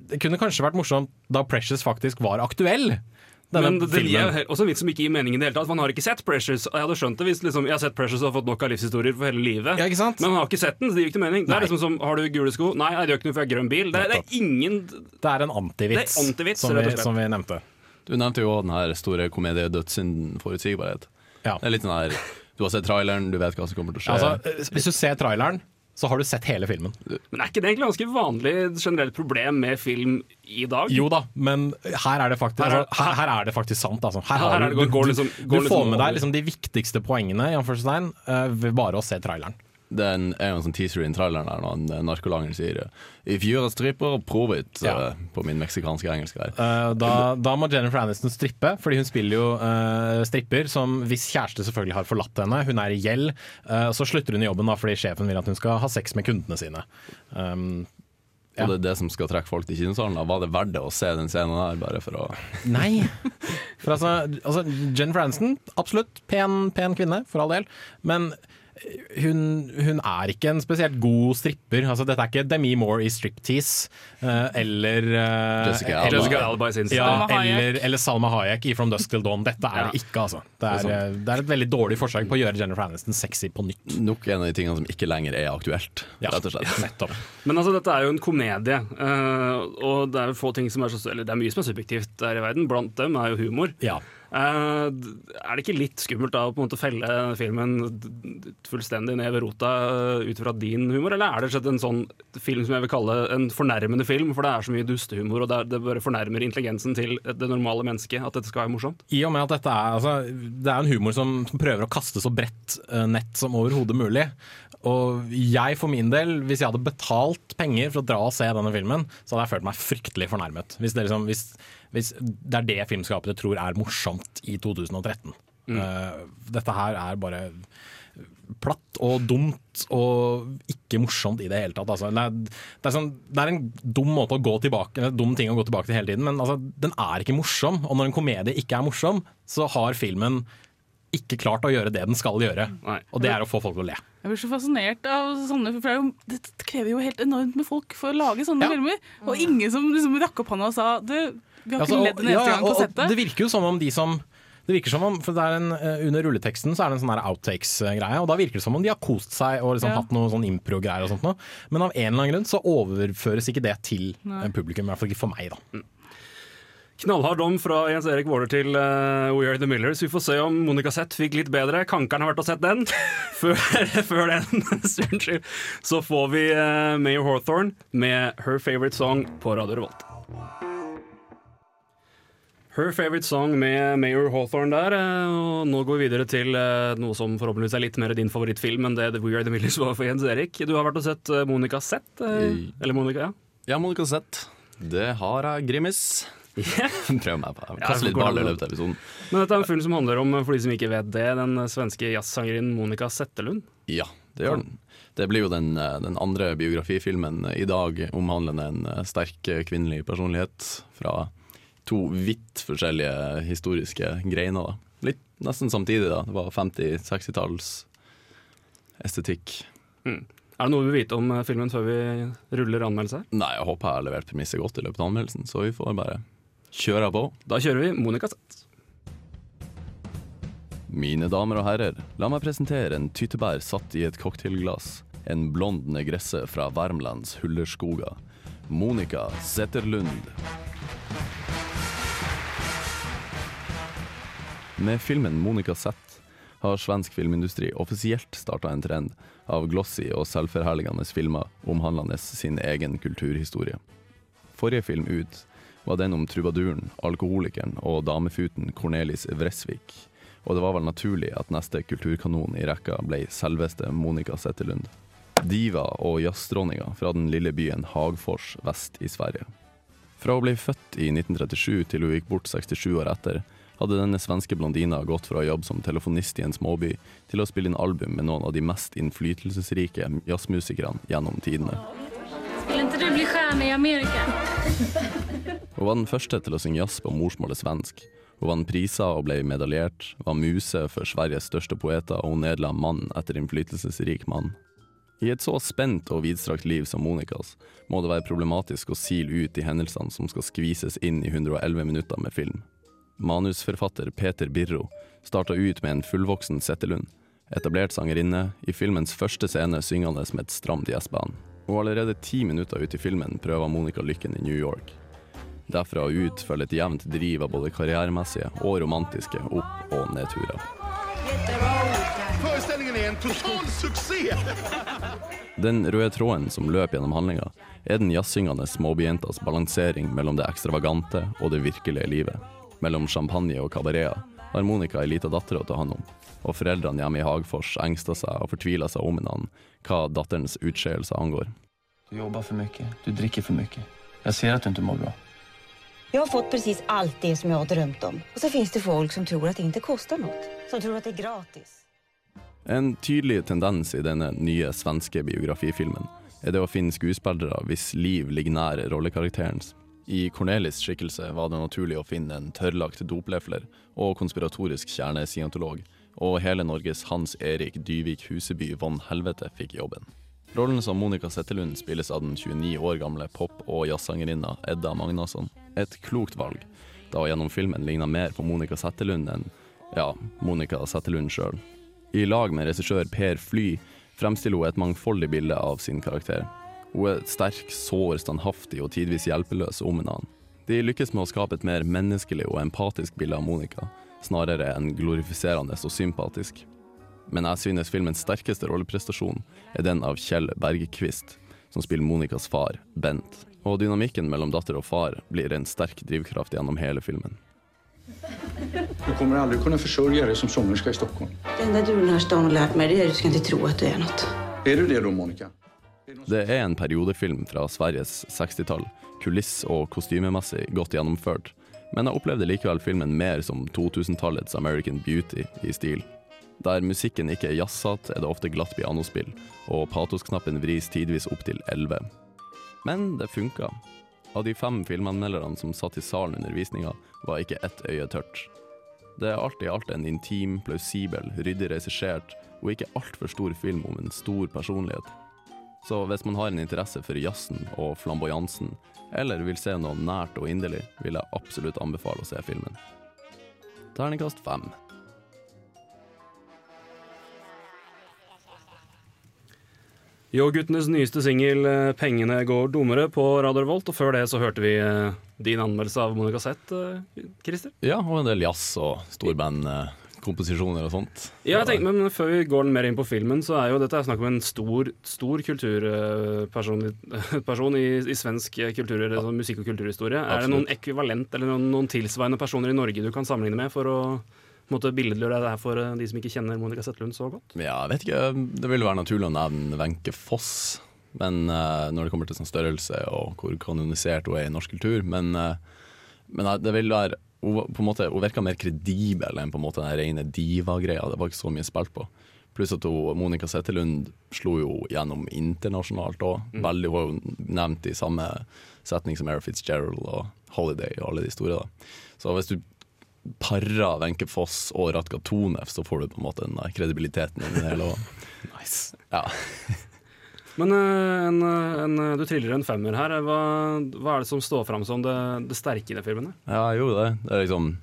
det kunne kanskje vært morsomt da Precious faktisk var aktuell. Denne Men det, er he- også en vits som ikke gir mening i det hele tatt. Han har ikke sett Precious. Jeg hadde skjønt det hvis liksom, jeg har sett Precious og har fått nok av livshistorier for hele livet. Ja, ikke sant? Men han har ikke sett den, så det gir ikke mening. Det er liksom som Har du gule sko? Nei, det gjør ikke noe, for jeg har grønn bil. Det, er- det er ingen Det er en antivits, er antivits, som, vi, som vi nevnte. Du nevnte jo den her store komediedødssynden forutsigbarhet. forutsigbarhet. Det er litt den her Du har sett traileren, du vet hva som kommer til å skje. Altså, hvis du ser traileren, så har du sett hele filmen. Men er ikke det egentlig ganske vanlig generelt problem med film i dag? Jo da, men her er det faktisk, Her er- altså, her, her er det faktisk sant. Altså. Her her er du, det- du, går du, liksom- du går liksom får med deg liksom de viktigste poengene i eh, ved bare å se traileren. Det er en, jo en sånn teaser i traileren der når en narkolanger narkolangeren sier eh, If you're a stripper, prove it, Ja. eh, på min meksikanske engelsk her. Uh, da, da må Jennifer Aniston strippe, fordi hun spiller jo uh, stripper som hvis kjæreste selvfølgelig har forlatt henne, hun er i gjeld, uh, så slutter hun i jobben da fordi sjefen vil at hun skal ha sex med kundene sine. Um, Og det er det som skal trekke folk til kinosalen. Var det verdt det å se den scenen her, bare for å Nei. For altså, altså Jennifer Aniston, absolutt pen, pen kvinne, for all del. Men hun, hun er ikke en spesielt god stripper. Altså, dette er ikke Demi Moore i Striptease eh, eller eh, Jessica Alba. Jessica Alba i sin ja, eller, eller Salma Hayek i From Dusk Till Dawn. Dette er det ikke, altså. Det er, Det er eh, det er et veldig dårlig forsøk på å gjøre Jennifer Aniston sexy på nytt. Nok en av de tingene som ikke lenger er aktuelt, Ja, rett og slett. nettopp. Men altså, dette er jo en komedie, eh, og det er få ting som er så Eller det er mye som er subjektivt der i verden. Blant dem er jo humor. Ja. Eh, er det ikke litt skummelt da å på en måte felle filmen fullstendig ned ved rota eh, ut fra din humor, eller er det slett en sånn film som jeg vil kalle en fornærmende film, for det er så mye dustehumor, og det, det bare fornærmer intelligensen til det normale mennesket at dette skal være morsomt? I og med at dette er, altså, det er en humor som, som prøver å kaste så bredt eh, nett som overhodet mulig. Og jeg for min del, hvis jeg hadde betalt penger for å dra og se denne filmen, så hadde jeg følt meg fryktelig fornærmet. Hvis det, liksom, hvis, hvis det er det filmskapere tror er morsomt i 2013. Eh, dette her er bare platt og dumt og ikke morsomt i det hele tatt. Altså. Det, er, det, er sånn, det er en dum måte å gå tilbake en dum ting å gå tilbake til hele tiden, men altså, den er ikke morsom. Og når en komedie ikke er morsom, så har filmen ikke klart å gjøre det den skal gjøre. Og det er å få folk til å le. Jeg blir så fascinert av sånne for det, er krever jo helt enormt med folk for å lage sånne filmer. Og ingen som liksom rakk opp hånda og sa du, vi har Altså, ikke ledd en eneste ja, gang på settet. Det virker jo som om de som det virker som om, for det er en, eh, Under rulleteksten så er det en sånn outtakes-greie, og da virker det som om de har kost seg og liksom Ja. hatt noe sånn impro-greier og sånt noe. Men av en eller annen grunn så overføres ikke det til Nei. eh, publikum, i hvert fall ikke for meg, da. Knallhard dom fra Jens Erik Waaler til uh, We Are The Millers. Vi får se om Monica Zett fikk litt bedre. Kankeren har vært og sett den. Før, før den så får vi uh, Mayor Hawthorne med Her Favorite Song på Radio Revolt. Her Favorite Song med Mayor Hawthorne der. eh, Og nå går vi videre til eh, noe som forhåpentligvis er litt mer din favorittfilm enn det The We Are The Millions var for Jens Erik. Du har vært og sett eh, Monica Zett? eh, Eller Monica, ja? Ja, Monica Zett. Det har jeg, Grimis. Prøv meg på. Ja, Kaste litt ball i løpet av episoden. Men dette er en film som handler om, for de som ikke vet det, den svenske jazzsangerinnen Monica Settelund. Ja, det gjør den. Det blir jo den, den andre biografifilmen i dag omhandlende en sterk kvinnelig personlighet fra to vidt forskjellige historiske greiner. Da. Litt nesten samtidig, da. Det var 50-60-talls estetikk. Mm. Er det noe vi vil vite om eh, filmen før vi ruller anmeldelse? Nei, jeg håper jeg har levert premisset godt i løpet av anmeldelsen, så vi får bare kjøre på. Da kjører vi Monica Sett. Mine damer og herrer, la meg presentere en tyttebær satt i et cocktailglass. En blond negresse fra Värmlands hullerskoga. Monica Zetterlund. Med filmen Monica Z' har svensk filmindustri offisielt starta en trend av glossy og selvforherligende filmer omhandlende sin egen kulturhistorie. Forrige film ut var den om trubaduren, alkoholikeren og damefuten Cornelis Vresvik, og det var vel naturlig at neste kulturkanon i rekka ble selveste Monica Zetterlund. Diva og jazzdronninga fra den lille byen Hagfors vest i Sverige. Fra hun ble født i 1937 til hun gikk bort 67 år etter, hadde denne svenske blondina gått fra å jobbe som telefonist i en småby til å spille inn album med noen av de mest innflytelsesrike jazzmusikerne gjennom tidene. Skulle ikke du bli stjärna i Amerika? Hun var den første til å synge jazz på morsmålet svensk. Hun vant priser og ble medaljert, var muse for Sveriges største poeter, og hun nedla mann etter innflytelsesrik mann. I et så spent og vidstrakt liv som Monicas må det være problematisk å sile ut de hendelsene som skal skvises inn i 111 minutter med film. Manusforfatter Peter Birro starta ut med en fullvoksen Settelund, etablert sangerinne, i filmens første scene syngende med et stramt jazzband. Og allerede ti minutter ut i filmen prøver Monica lykken i New York. Derfra og ut følger et jevnt driv av både karrieremessige og romantiske opp- og nedturer. Forestillingen är en total suksess! Den røde tråden som løper gjennom handlinga, er den jazzsyngende småbyjentas balansering mellom det ekstravagante og det virkelige livet. Mellom champagne og kabareter har Monica ei lita datter å ta hånd om, og foreldrene hjemme i Hagfors engster seg og fortviler seg om hverandre hva datterens utskeielser angår. Du jobber for mye, du drikker for mye. Jeg ser at du ikke mår bra. Jeg har fått precis alt det som jeg har drømt om. Og så finnes det folk som tror at det ikke koster noe. Som tror at det er gratis. En tydelig tendens i denne nye svenske biografifilmen er det å finne skuespillere hvis liv ligger nær rollekarakterens. I Cornelis' skikkelse var det naturlig å finne en tørrlagt doplefler og konspiratorisk kjernesientolog, og hele Norges Hans Erik Dyvik Huseby von Helvete fikk jobben. Rollen som Monica Settelund spilles av den 29 år gamle pop- og jazzsangerinna Edda Magnasson. Et klokt valg, da gjennom filmen ligna mer på Monica Settelund enn ja, Monica Settelund sjøl. I lag med regissør Per Fly fremstiller hun et mangfoldig bilde av sin karakter. Hun er sterk, sår, standhaftig og tidvis hjelpeløs om en annen. De lykkes med å skape et mer menneskelig og empatisk bilde av Monica, snarere enn glorifiserende og sympatisk. Men jeg synes filmens sterkeste rolleprestasjon er den av Kjell Bergekvist, som spiller Monicas far, Bent. Og dynamikken mellom datter og far blir en sterk drivkraft gjennom hele filmen. Du kommer aldri kunne forsørge deg som sångerska i Stockholm. Det enda du i den här stan har lært meg, det er at du skal ikke tro at du er noe. Er du det da, Monica? Det er en periodefilm fra Sveriges 60-tall, kuliss- og kostymemessig godt gjennomført, men jeg opplevde likevel filmen mer som 2000-tallets American Beauty i stil. Der musikken ikke er jazzete, er det ofte glatt pianospill, og patosknappen vris tidvis opp til 11. Men det funka. Av de fem filmanmelderne som satt i salen under visninga, var ikke ett øye tørt. Det er alt i alt en intim, plausibel, ryddig regissert og ikke altfor stor film om en stor personlighet. Så hvis man har en interesse for jazzen og flamboyansen, eller vil se noe nært og inderlig, vil jeg absolutt anbefale å se filmen. Terningkast fem. Yo-guttenes nyeste singel eh, 'Pengene går dummere' på Radio Revolt, og før det så hørte vi eh, din anmeldelse av Monica Zett, eh, Christer. Ja, og en del jazz og storbandkomposisjoner og sånt. Ja, jeg tenkte, men Før vi går mer inn på filmen, så er jo dette snakk om en stor, stor kulturperson person i, i svensk kultur, eller sånn musikk- og kulturhistorie. Er det noen ekvivalent eller noen, noen tilsvarende personer i Norge du kan sammenligne med for å måtte billedgjøre det her for eh, de som ikke kjenner Monica Zetterlund så godt? Ja, jeg vet ikke. Det vil være naturlig å nevne Wenche Foss. Men uh, når det kommer til sånn størrelse og hvor kanonisert hun er i norsk kultur. Men, uh, men eh, det vil være Hun, på en måte, hun virka mer kredibel enn på en måte den rene diva-greia. Det var ikke så mye spilt på. Pluss at hun, Monica Settelund slo jo gjennom internasjonalt òg. Mm. Hun var jo nevnt i samme setning som Era Fitzgerald og Holiday og alle de store. da. Så hvis du parer Wenche Foss og Ratka Tonev, så får du på en måte den kredibiliteten i det hele. Nice. Ja. Men eh, en, eh, en, du triller en femmer her. Hva, hva er det som står fram som det, det sterke i den filmen? Ja, jo det. det liksom,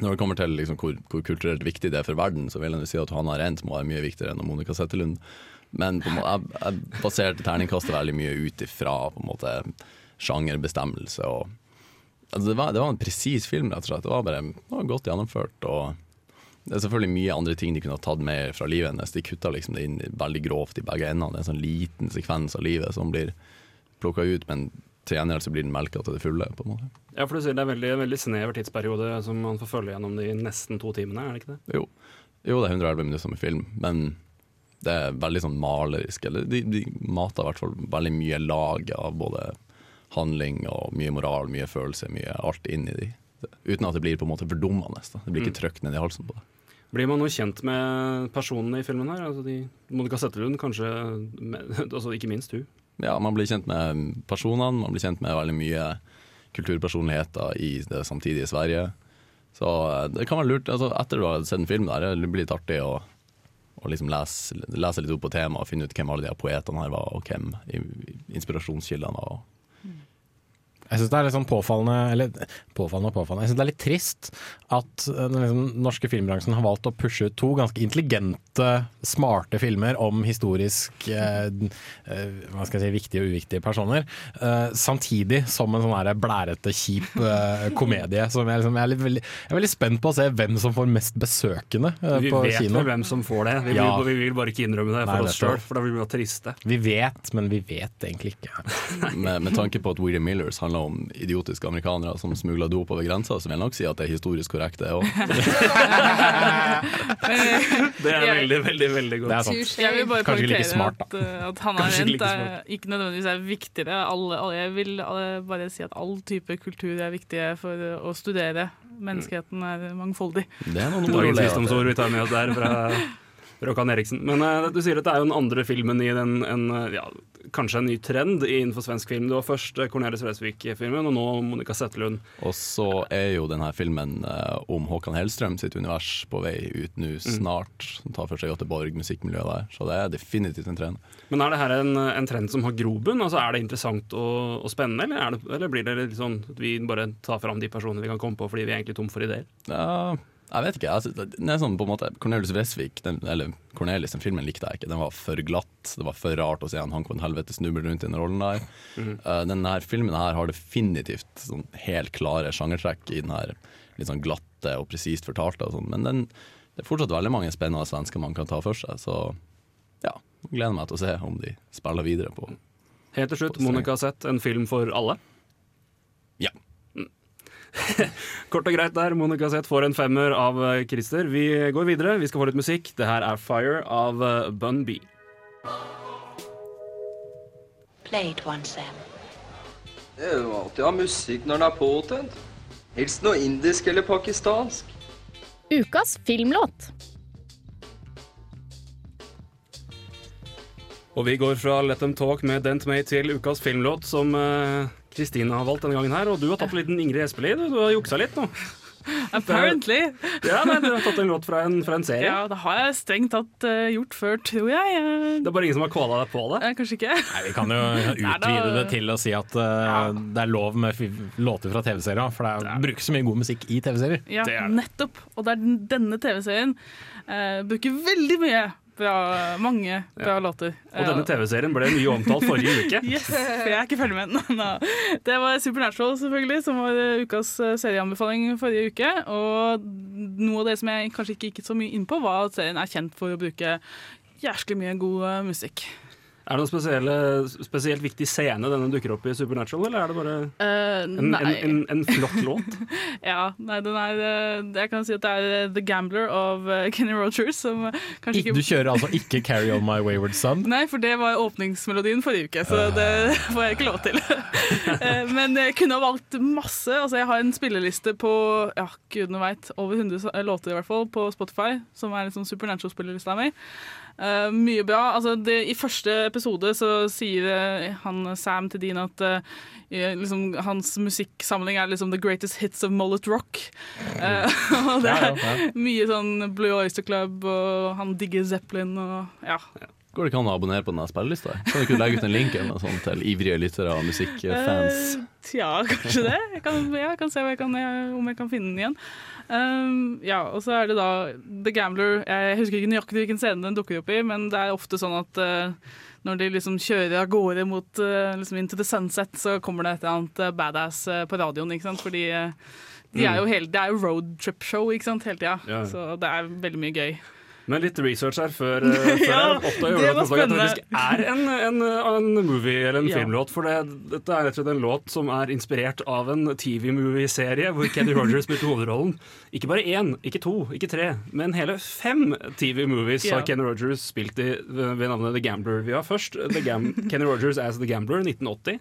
når det kommer til liksom hvor, hvor kulturelt viktig det er for verden, så vil jeg si at Hanna Rent må være mye viktigere enn Monica Settelund. Men på jeg, jeg baserte terningkastet veldig mye ut ifra på en måte sjangerbestemmelse. Og, altså det, var, det var en presis film, rett og slett. Det var bare det var godt gjennomført. Og det er selvfølgelig mye andre ting de kunne ha tatt med fra livet hennes. De kutta liksom det inn veldig grovt i begge endene. Det er en sånn liten sekvens av livet som blir plukka ut, men til gjengjeld så blir den melka til det fulle. på en måte. Ja, for du sier Det er en veldig snever tidsperiode som man får følge gjennom de nesten to timene. er det ikke det? Jo, jo det er 111 minutter med film, men det er veldig sånn malerisk. Eller de, de mater i hvert fall veldig mye lag av både handling og mye moral, mye følelse, mye alt inn i de. Uten at det blir på en måte fordummende. Det blir ikke Mm. trykt ned i halsen på det. Blir man noe kjent med personene i filmen her? Altså de, Monica Settelund, kanskje med, altså ikke minst hun. Ja, man blir kjent med personene, man blir kjent med veldig mye kulturpersonligheter i det samtidige Sverige. Så eh, det kan være lurt, altså etter du har sett en film der, det blir litt artig å, å liksom lese, lese litt opp på temaet og finne ut hvem alle de poetene her var, og hvem inspirasjonskildene var. Jeg syns det er litt sånn påfallende Eller påfallende og påfallende. Jeg synes det er litt trist at eh, den liksom, norske filmbransjen har valgt å pushe ut to ganske intelligente, smarte filmer om historisk eh, eh, hva skal jeg si, viktige og uviktige personer, eh, samtidig som en sånn blærete, kjip eh, komedie. Som jeg, liksom, jeg, er litt, veldig, jeg er veldig spent på å se hvem som får mest besøkende eh, Vi på vet Vi vet hvem som får det. Vi, Ja. vil, vi vil bare ikke innrømme det Nei, for oss nettopp. sjøl, for da blir vi bare triste. Vi vet, men vi vet egentlig ikke. Med, med tanke på at William Millers handler om idiotiske amerikanere som smugler dop over grensa, så vil jeg nok si at det er historisk korrekt, det òg. Det er veldig, veldig, veldig godt. Det er sant. Jeg vil bare Kanskje ikke smart, at, uh, at Hannah Arendt like er, ikke nødvendigvis er viktigere. Alle, alle, jeg vil alle, bare si at all type kultur er viktig for å studere. Menneskeheten er mangfoldig. Det er noen Dagens visdomsord vi tar med oss der fra Rokan Eriksen. Men uh, du sier at det er jo den andre filmen i den, en, eh, ja, kanskje en ny trend innenfor svensk film. Det var først eh, Cornelis Vreeswijk-filmen, og nå Monica Zetterlund. Og så er jo denne filmen eh, om Håkan Hellstrøm sitt univers på vei ut nå snart. Mm. tar for seg Göteborg, musikkmiljøet der. Så det er definitivt en trend. Men er det her en, en trend som har grobunn? Altså, er det interessant og, og spennende, eller, er det, eller blir det litt sånn at vi bare tar fram de personene vi kan komme på fordi vi er egentlig tom for ideer? Ja, jeg vet ikke. Altså, det er sånn på en måte Cornelius Vreeswijk, den, eller Cornelius, den filmen likte jeg ikke. Den var for glatt. Det var for rart å se han Hanko en helvete snuble rundt i den rollen der. Eh, denne filmen her har definitivt sånn helt klare sjangertrekk i den her litt sånn glatte og presist fortalte og sånn, men den, det er fortsatt veldig mange spennende svensker man kan ta for seg, så ja. Gleder meg til å se om de spiller videre på Helt til slutt, Monica sett en film for alle. Kort og greit der. Monica Zet får en femmer av eh, Christer. Vi går videre. Vi skal få litt musikk. Det her er Fire av eh, Bun B. Play it Sam. Det er jo alltid ha musikk når den er påtent. Helst noe indisk eller pakistansk. Ukas filmlåt. Og vi går fra Let Them Talk med Dent May til ukas filmlåt, som eh, Kristine har valgt denne gangen her. Og du har tatt en liten Ingrid Espelid. Du, har juksa litt nå. Apparently. Ja, nei, Du har tatt en låt fra en, fra en serie. Ja, det har jeg strengt tatt uh, gjort før, tror jeg. Det er bare ingen som har kåla deg på det? eh, kanskje ikke. Nei, Vi kan jo utvide det til å si at eh, det er lov med låter fra TV-serier. For det er- brukes så mye god musikk i TV-serier. Ja, nettopp. Og det er denne TV-serien uh, bruker veldig mye bra, mange bra låter. Og denne TV-serien ble mye omtalt forrige uke. Yes, for jeg er ikke ferdig med den. Nå. Det var Supernatural, selvfølgelig, som var ukas eh, serieanbefaling forrige uke. Og noe av det som jeg kanskje ikke gikk så mye inn på, var at serien er kjent for å bruke jæsklig mye god eh, musikk. Er det noen spesielt viktig scene denne dukker opp i Supernatural, eller er det bare uh, en, en, en, en flott låt? Ja, nei, den er eh, Jeg kan si at det er eh, The Gambler av Kenny Rogers, som kanskje ikke Du kjører altså ikke 'Carry On My Wayward Son'? Nei, for det var åpningsmelodien forrige uke, så det får jeg ikke lov til. Eh, Men jeg kunne ha valgt masse. Altså, jeg har en spilleliste på ja, gudene veit, over 100 låter i hvert fall, på Spotify, som er liksom Supernatural-spillelista mi. Eh, mye bra. Altså, det, I første episode så sier eh, han Sam til Dean at eh, liksom, hans musikksamling er liksom the greatest hits of mullet rock. Uh, og det er ja, ja. mye sånn Blue Oyster Club, og han digger Zeppelin og ja. Går det ikke an å abonnere på denne spillelista? Kan du ikke legge ut en link sånt til ivrige lyttere og musikkfans? Tja, kanskje det. Jeg kan, jeg kan se jeg kan, om jeg kan finne den igjen. Um, ja, og så er det da The Gambler. Jeg husker ikke nøyaktig hvilken scene den dukker opp i, men det er ofte sånn at uh, når de liksom kjører av gårde mot uh, liksom Into the Sunset, så kommer det et eller annet eh, badass på radioen, ikke sant? Fordi de er jo Mm. hele, det er jo roadtrip-show hele tida, Ja. så det er veldig mye gøy. Men litt research her før, eh, før Ja, jeg oppdager det at det faktisk er en, en, en movie eller en Ja. filmlåt. For det, dette er rett og slett en låt som er inspirert av en TV-movie-serie hvor Kenny Rogers spilte hovedrollen. Ikke bare én, ikke to, ikke tre, men hele fem TV-movies Ja. har Kenny Rogers spilt i ved ved navnet The Gambler. Vi har først The Gam Kenny Rogers as The Gambler 1980.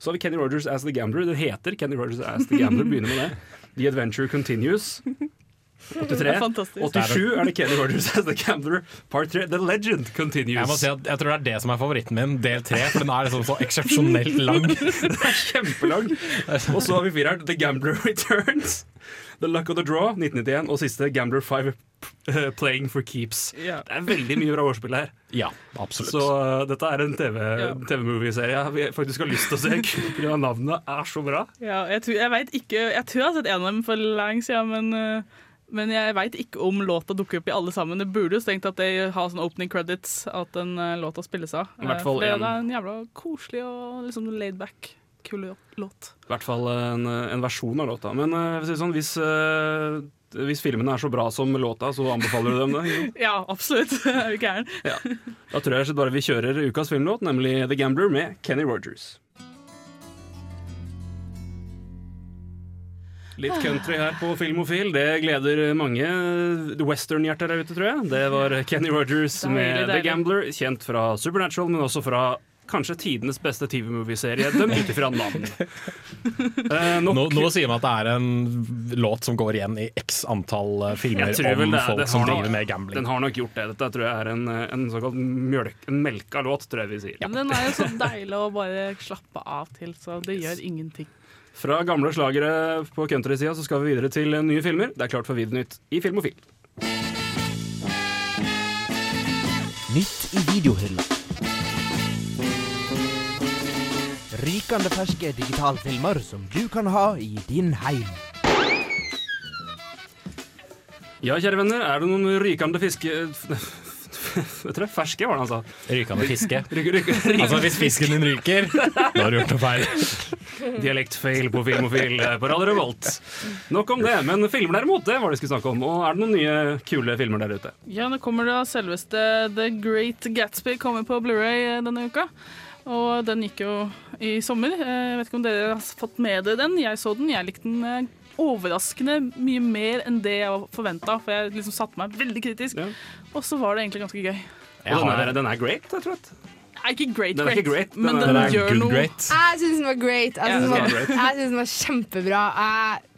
Så har vi Kenny Rogers as The Gambler. Det heter Kenny Rogers as The Gambler. Begynner med det. The Adventure Continues. 83. Det er fantastisk. 87 er det Kenny Rogers as The Gambler. Part 3 The Legend Continues. Jeg må si at jeg tror det er det som er favoritten min, del 3. For den er liksom så eksepsjonelt lang. Den er kjempelang. Og så har vi fireren The Gambler Returns. The Luck of the Draw 1991. Og siste Gambler 5 p- playing for keeps. Yeah. Det er veldig mye bra ordspill her. Ja, absolutt. Så uh, dette er en TV Ja. TV-movieserie jeg faktisk har lyst til å se. Fordi navnet er så bra. Ja, jeg, tror, jeg, ikke, jeg tror jeg har sett en av dem for lenge siden, men, eh, men jeg veit ikke om låta dukker opp i alle sammen. Det burde jo strengt at de har sånn opening credits, at den eh, låta spilles av. I hvert Eh, fall for det, en. er en jævla koselig og liksom laid back, kul låt. I hvert fall en, en versjon av låta. Men sånn, hvis, hvis filmene er så bra som låta, så anbefaler du dem det? Ja, absolutt. er du gæren? Ja. Da tror jeg bare vi kjører ukas filmlåt, nemlig The Gambler med Kenny Rogers. Litt country her på Filmofil. Det gleder mange western-hjerter der ute, tror jeg. Det var Kenny Rogers Deilig, med The. Gambler, kjent fra Supernatural, men også fra kanskje tidenes beste TV-movieserie, dømt ut ifra navn. Eh, nok- Nå, nå sier man at det er en låt som går igjen i x antall eh, filmer om det folk det som driver med gambling. Den har nok gjort det. Dette tror jeg er en, en såkalt mjølk, en melka låt, tror jeg vi sier. Men den er jo så deilig å bare slappe av til, så det gjør ingenting. Fra gamle slagere på countrysida så skal vi videre til nye filmer. Det er klart for Videonytt i Filmofil. Nytt i videohylla. Rykende ferske digitalfilmer som du kan ha i din heim. Ja, kjære venner, er det noen rykende fiske... Vet dere, ferske var det han sa. Rykende fiske. Ryk, ryk, ryk. Altså Hvis fisken din ryker, da har du gjort noe feil. Dialektfeil på Filmofil eh, på Radio Revolt. Nok om det, men filmer derimot, det var det vi skulle snakke om. Og er det noen nye kule filmer der ute? Ja, nå kommer det selveste The Great Gatsby kommer på Blu-ray eh, denne uka. Og den gikk jo i sommer. Eh, Jeg vet ikke om dere har fått med dere den. Jeg så den. Jeg likte den overraskende mye mer enn det jeg forventa, for jeg liksom satte meg veldig kritisk. Og så var det egentlig ganske gøy. Og den er, den er great, jeg tror jeg. Nei, ikke great, Den er ikke great, men den den, er gjør noe. great. Jeg syns den var great. Jeg syns yeah. den den var kjempebra. Jeg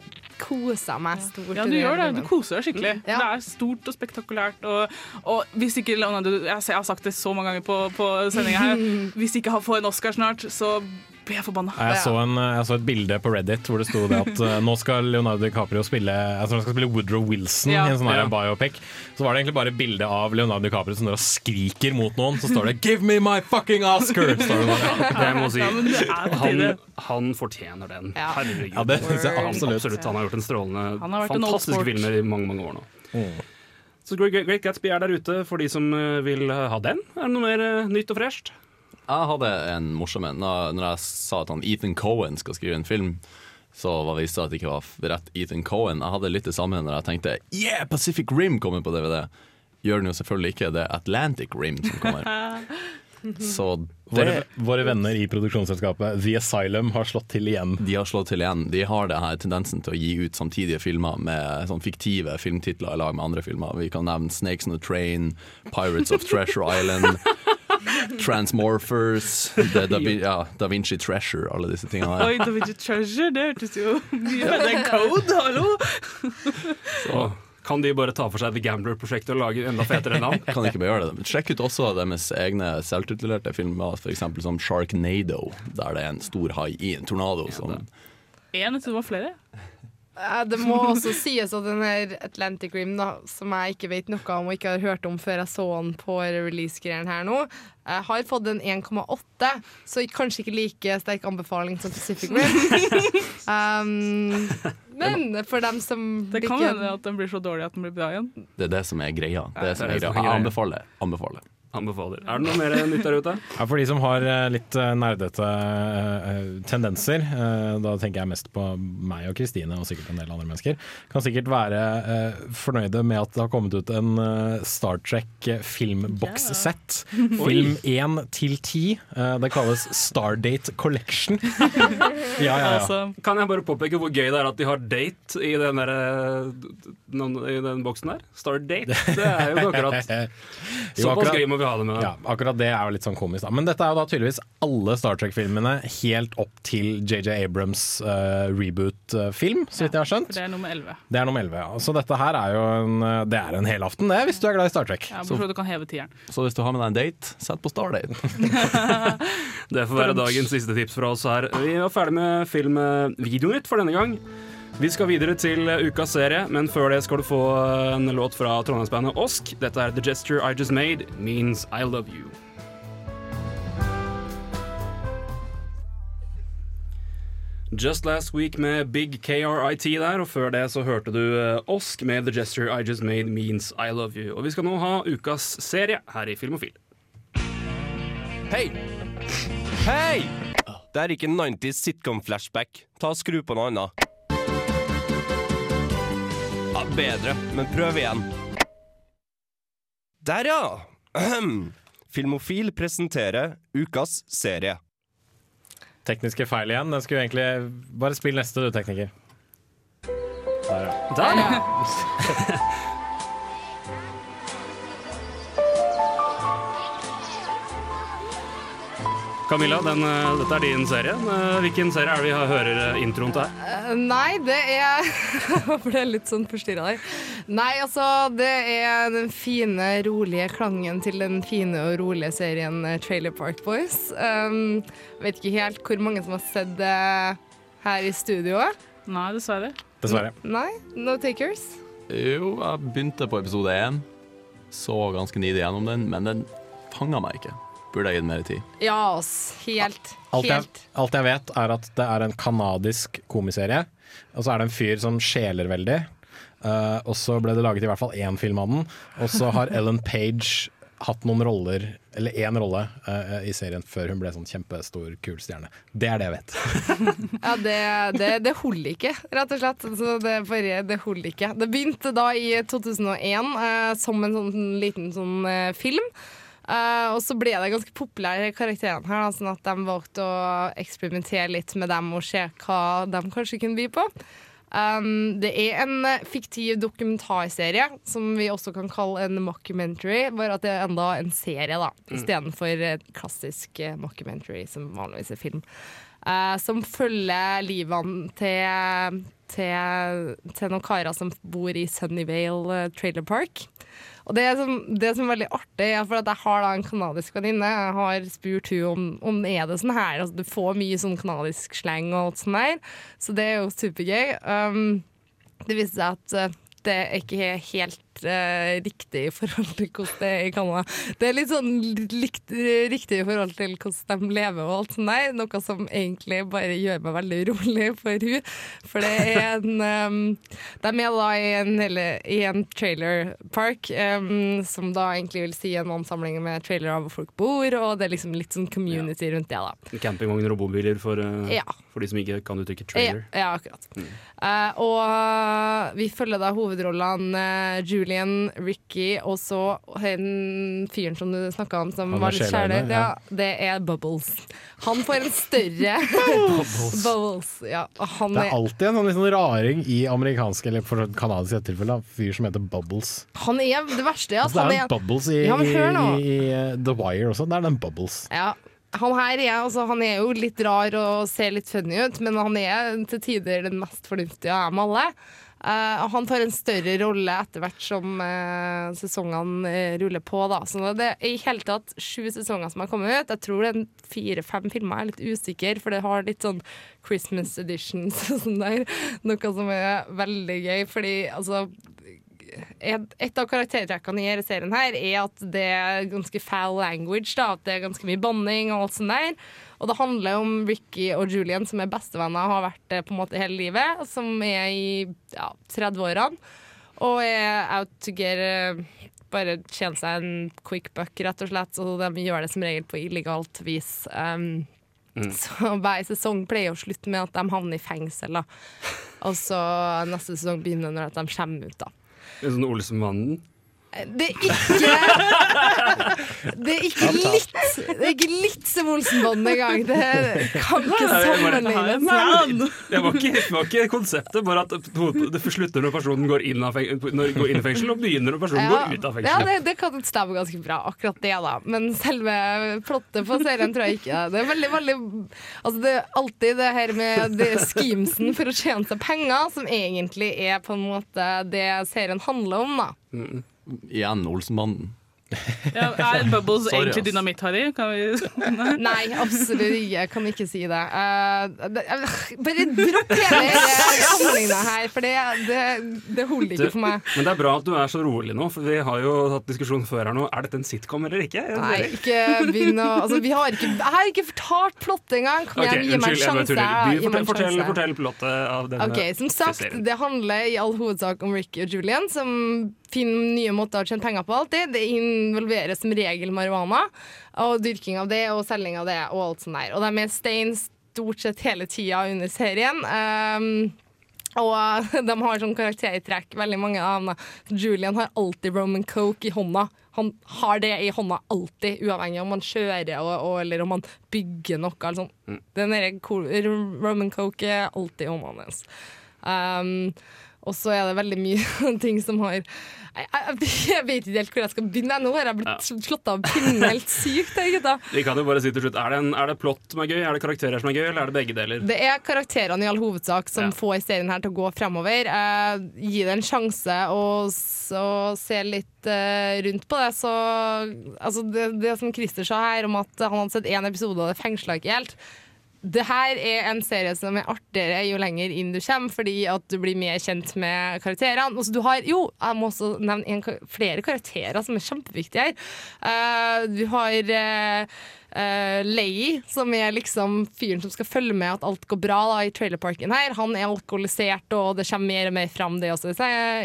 kosa meg stort. Ja, du gjør det. Du koser deg skikkelig. Ja. Det er stort og spektakulært. Og, og hvis ikke Leonardo Jeg jeg har sagt det så mange ganger på, på sendinga her. Hvis ikke han får en Oscar snart, så blir jeg forbanna. Jeg så, jeg så et bilde på Reddit hvor det sto det at eh, nå skal Leonardo DiCaprio spille Altså han skal spille Woodrow Wilson Ja. i en sånn Ja. biopic. Så var det egentlig bare et bilde av Leonardo DiCaprio som skriker mot noen. Så står det 'Give me my fucking Oscar!' Står det bare. Det må si. Han, han fortjener den. Herregud. Ja, det synes jeg Han- absolutt. absolutt. Han har gjort en strålende, Han har vært en old fantastisk film filmer i mange mange år nå. Så Great, Great Gatsby er der ute for de som eh, vil ha den. Er det noe mer eh, nytt og fresht? Jeg hadde en morsom en. Når når jeg sa at han Ethan Cohen skal skrive en film, så var viste det at det ikke var rett Ethan Cohen. Jeg hadde litt det samme når jeg tenkte Yeah, Pacific Rim kommer på DVD. Gjør den jo selvfølgelig ikke. Det er Atlantic Rim som kommer. Så Våre, det våre venner i produksjonsselskapet The Asylum har slått til igjen. De har slått til igjen. De har det her tendensen til å gi ut samtidige filmer med sånn fiktive filmtitler i lag med andre filmer. Vi kan nevne 'Snakes on a Train', 'Pirates of Treasure Island', 'Transmorphers', The da, Vin ja, da Vinci Treasure, alle disse tingene Oi. Da Vinci Treasure, det hørtes jo mye bedre enn Code, hallo! Så kan de bare ta for seg The Gambler-prosjektet og lage enda fetere navn? Kan ikke bare gjøre det. Men Sjekk ut også deres egne selvtitulerte filmer, f.eks. som 'Sharknado', der det er en stor hai i en tornado. Som, En, jeg trodde det var flere. Eh, Det må også sies at den her Atlantic Rim, da, som jeg ikke vet noe om og ikke har hørt om før jeg så den på release-greiene her nå, eh, har fått en 1,8, så kanskje ikke like sterk anbefaling som Pacific Rim. um, men for dem som Det kan hende at den blir så dårlig at den blir bra igjen. det er det som er greia. Det er det som er greia. Jeg anbefaler. anbefaler. Anbefaler. Er det noe mer nytt der ute? Ja, for de som har eh, litt eh, nerdete eh, tendenser, da tenker jeg mest på meg og Kristine og sikkert en del andre mennesker, kan sikkert være fornøyde med at det har kommet ut en Star Trek filmbox-sett. Film 1 til 10. Eh, det kalles Stardate Collection. ja, ja, ja. Kan jeg bare påpeke hvor gøy det er at de har date i den, der, i den boksen der? Stardate? Det er jo akkurat Såpass gøy må vi ha det med. Ja, akkurat det er jo litt sånn komisk. Da. Men dette er jo da tydeligvis alle Star Trek-filmene helt opp til JJ Abrams uh, reboot-film, så vidt jeg har skjønt. For det er nummer 11. Det er nummer 11, ja. Så dette her er jo en, eh, det er en helaften, det, hvis du er glad i Star Trek. Ja, Så- du kan heve tieren. Så hvis du har med deg en date, sett på Stardate. Det får være dagens siste tips fra oss her. Vi er ferdig med film eh, for denne gang. Vi skal videre til eh, ukas serie, men før det skal du få eh, en låt fra trondheimsbandet Osk. Dette er The Gesture I Just Made Means I Love You. Just Last Week med Big KRIT der, og før det så hørte du eh, Osk med The Gesture I Just Made Means I Love You. Og vi skal nå ha ukas serie her i Filmofil. Hei! Hei! Det er ikke 90s sitcom-flashback. Ta Skru på noe annet. Bedre, men prøv igjen. Der, ja! Ahem. Filmofil presenterer ukas serie. Tekniske feil igjen. Den skulle egentlig Bare spill neste, du, tekniker. Der, ja. Der, ja. Camilla, den, eh, dette er din serie. Eh, Hvilken serie er det vi hører eh, introen til her? Nei, det er Jeg ble litt sånn forstyrra der. Nei, altså, det er den fine, rolige klangen til den fine og rolige serien Trailer Park Boys. Um, vet ikke helt hvor mange som har sett det her i studioet. Nei, dessverre. Dessverre. Nei? No takers? Jo, jeg begynte på episode én. Så ganske nidig gjennom den, men den fanga meg ikke. Burde jeg gitt mer tid. Ja, ass. Helt. Alt jeg, alt jeg vet, er at det er en kanadisk komiserie. Og så er det en fyr som skjeler veldig. Uh, og så ble det laget i hvert fall én film av den. Og så har Ellen Page hatt noen roller, eller én rolle, uh, i serien før hun ble sånn kjempestor, kul stjerne. Det er det jeg vet. Ja, det, det, det holder ikke, rett og slett. Så det, bare, det holder ikke. Det begynte da i 2001 uh, som en sånn liten sånn eh, film. Eh, og så ble det ganske populære karakterene her, da, sånn at de valgte å eksperimentere litt med dem og se hva de kanskje kunne by på. Um, det er en eh, fiktiv dokumentarserie som vi også kan kalle en mockumentary, bare at det er enda en serie, da, Mm. istedenfor klassisk eh, mockumentary som vanligvis er film. Uh, som følger livene til, til, til noen karer som bor i Sunnyvale eh, Trailer Park. Og det som, det som er veldig artig, er for at jeg har da en kanadisk venninne. Jeg har spurt hun om, om er det sånn her. Altså, du får mye sånn kanadisk sleng og alt sånt der, så det er jo supergøy. Um, det viste seg at eh, det er ikke helt eh, riktig i forhold til hvordan det er i Canada. Det er litt sånn likt, riktig i forhold til hvordan de lever og alt sånt der, noe som egentlig bare gjør meg veldig urolig for hun. For det er en um, De er da i en, hele, i en trailer park, um, som da egentlig vil si en ansamling med trailere hvor folk bor, og det er liksom litt sånn community rundt det, da. Campingvogner og bobiler for, uh, Ja. for de som ikke kan uttrykket trailer. ja akkurat. Mm. Uh, og vi følger da hovedrollene eh, Julian, Ricky og så den fyren som du snakka om, som var litt sjeløyne. Ja. ja. det er Bubbles. Han får en større Bubbles. Bubbles. Ja, han Det er alltid en sånn liksom raring i amerikansk, eller for kanadisk i dette tilfellet, da, fyr som heter Bubbles. Han er det verste. Altså, det Han er en Bubbles i, Ja, i, i, i uh, The Wire også. Det er den Bubbles. Ja, han her er, altså, han er jo litt rar og ser litt funny ut, men han er til tider den mest fornuftige av dem alle. Og han får en større rolle etter hvert som uh, sesongene uh, ruller på. Da. Så det er i hele tatt sju sesonger som har kommet ut. Jeg tror det er fire-fem filmer. Jeg er litt usikker, for det har litt sånn Christmas editions og sånn der. Noe som er veldig gøy, fordi altså et, av karaktertrekkene i serien her er at det er ganske foul language. Da, at det er ganske mye banning og alt sånt der. Og det handler om Ricky og Julian, som er bestevenner og har vært det på en måte hele livet. Som er i ja, 30-årene. Og er out to get eh, Bare tjene seg en quick buck, rett og slett. Og de gjør det som regel på illegalt vis. Um, Mm. så hver sesong pleier å slutte med at de havner i fengsel. Da. Og så neste sesong begynner når de kommer ut. da En sånn Olsenmannen. Det er ikke Det er ikke litt Det er ikke litt som Olsenbanden engang. Det kan ikke sammenlignes. Det var ikke, det var ikke konseptet, bare at det slutter når personen går inn, av feng når, går inn i fengsel, og begynner når personen går ut av ja fengsel. det, det kan stemme ganske bra, akkurat det, da. Men selve plottet på serien tror jeg ikke det. er veldig, veldig Altså, det er alltid det her med det schemesen for å tjene seg penger, som egentlig er på en måte det serien handler om, da. Igjen Olsenbanden. Ja, er Bubbles Sorry, egentlig dynamitt, Harry? Kan vi Nei, absolutt ikke. Jeg kan ikke si det. Uh, det bare dropp hele sammenligninga her, for det, det, det holder ikke for meg. Men det er bra at du er så rolig nå, for vi har jo hatt diskusjon før her nå. Er dette en sitcom eller ikke? Nei, ikke begynn å altså, vi har ikke, Jeg har ikke fortalt plottet engang! Kom igjen, okay, gi meg en sjanse. meg fortell, en fortell, fortell plottet av denne Okay, Som sagt, det handler i all hovedsak om Ricky og Julian, som finner nye måter å tjene penger på alltid. Det involverer som regel marihuana, og dyrking av det og selging av det og alt sånt der. Og de er stein stort sett hele tida under serien. Um, og de har sånn karaktertrekk, veldig mange av dem. Julian har alltid Roman Coke i hånda. Han har det i hånda alltid, uavhengig om han kjører og, og, eller om han bygger noe. Eller sånn. Den der cool, Roman Coke er alltid i hånda hans. Um, og så er det veldig mye ting som har jeg, jeg, jeg vet ikke helt hvor jeg skal begynne. Nå har jeg blitt slått av pinnen helt sykt. Vi kan jo bare si til slutt, er det, en, er det plott som er gøy, er det karakterer som er gøy, eller er det begge deler? Det er karakterene i all hovedsak som Ja. får serien her til å gå fremover. Eh, gi det en sjanse og og se litt eh, rundt på det. Så, altså det, det som Christer sa her om at han hadde sett én episode og det fengsla ikke helt. Det her er en serie som er artigere jo lenger inn du kommer, fordi at du blir mer kjent med karakterene. Altså, du har, jo, jeg må også nevne en, flere karakterer som er kjempeviktige her. Uh, du har uh, Leie, som er liksom fyren som skal følge med at alt går bra da, i trailerparken her. Han er alkoholisert, og det kommer mer og mer fram det også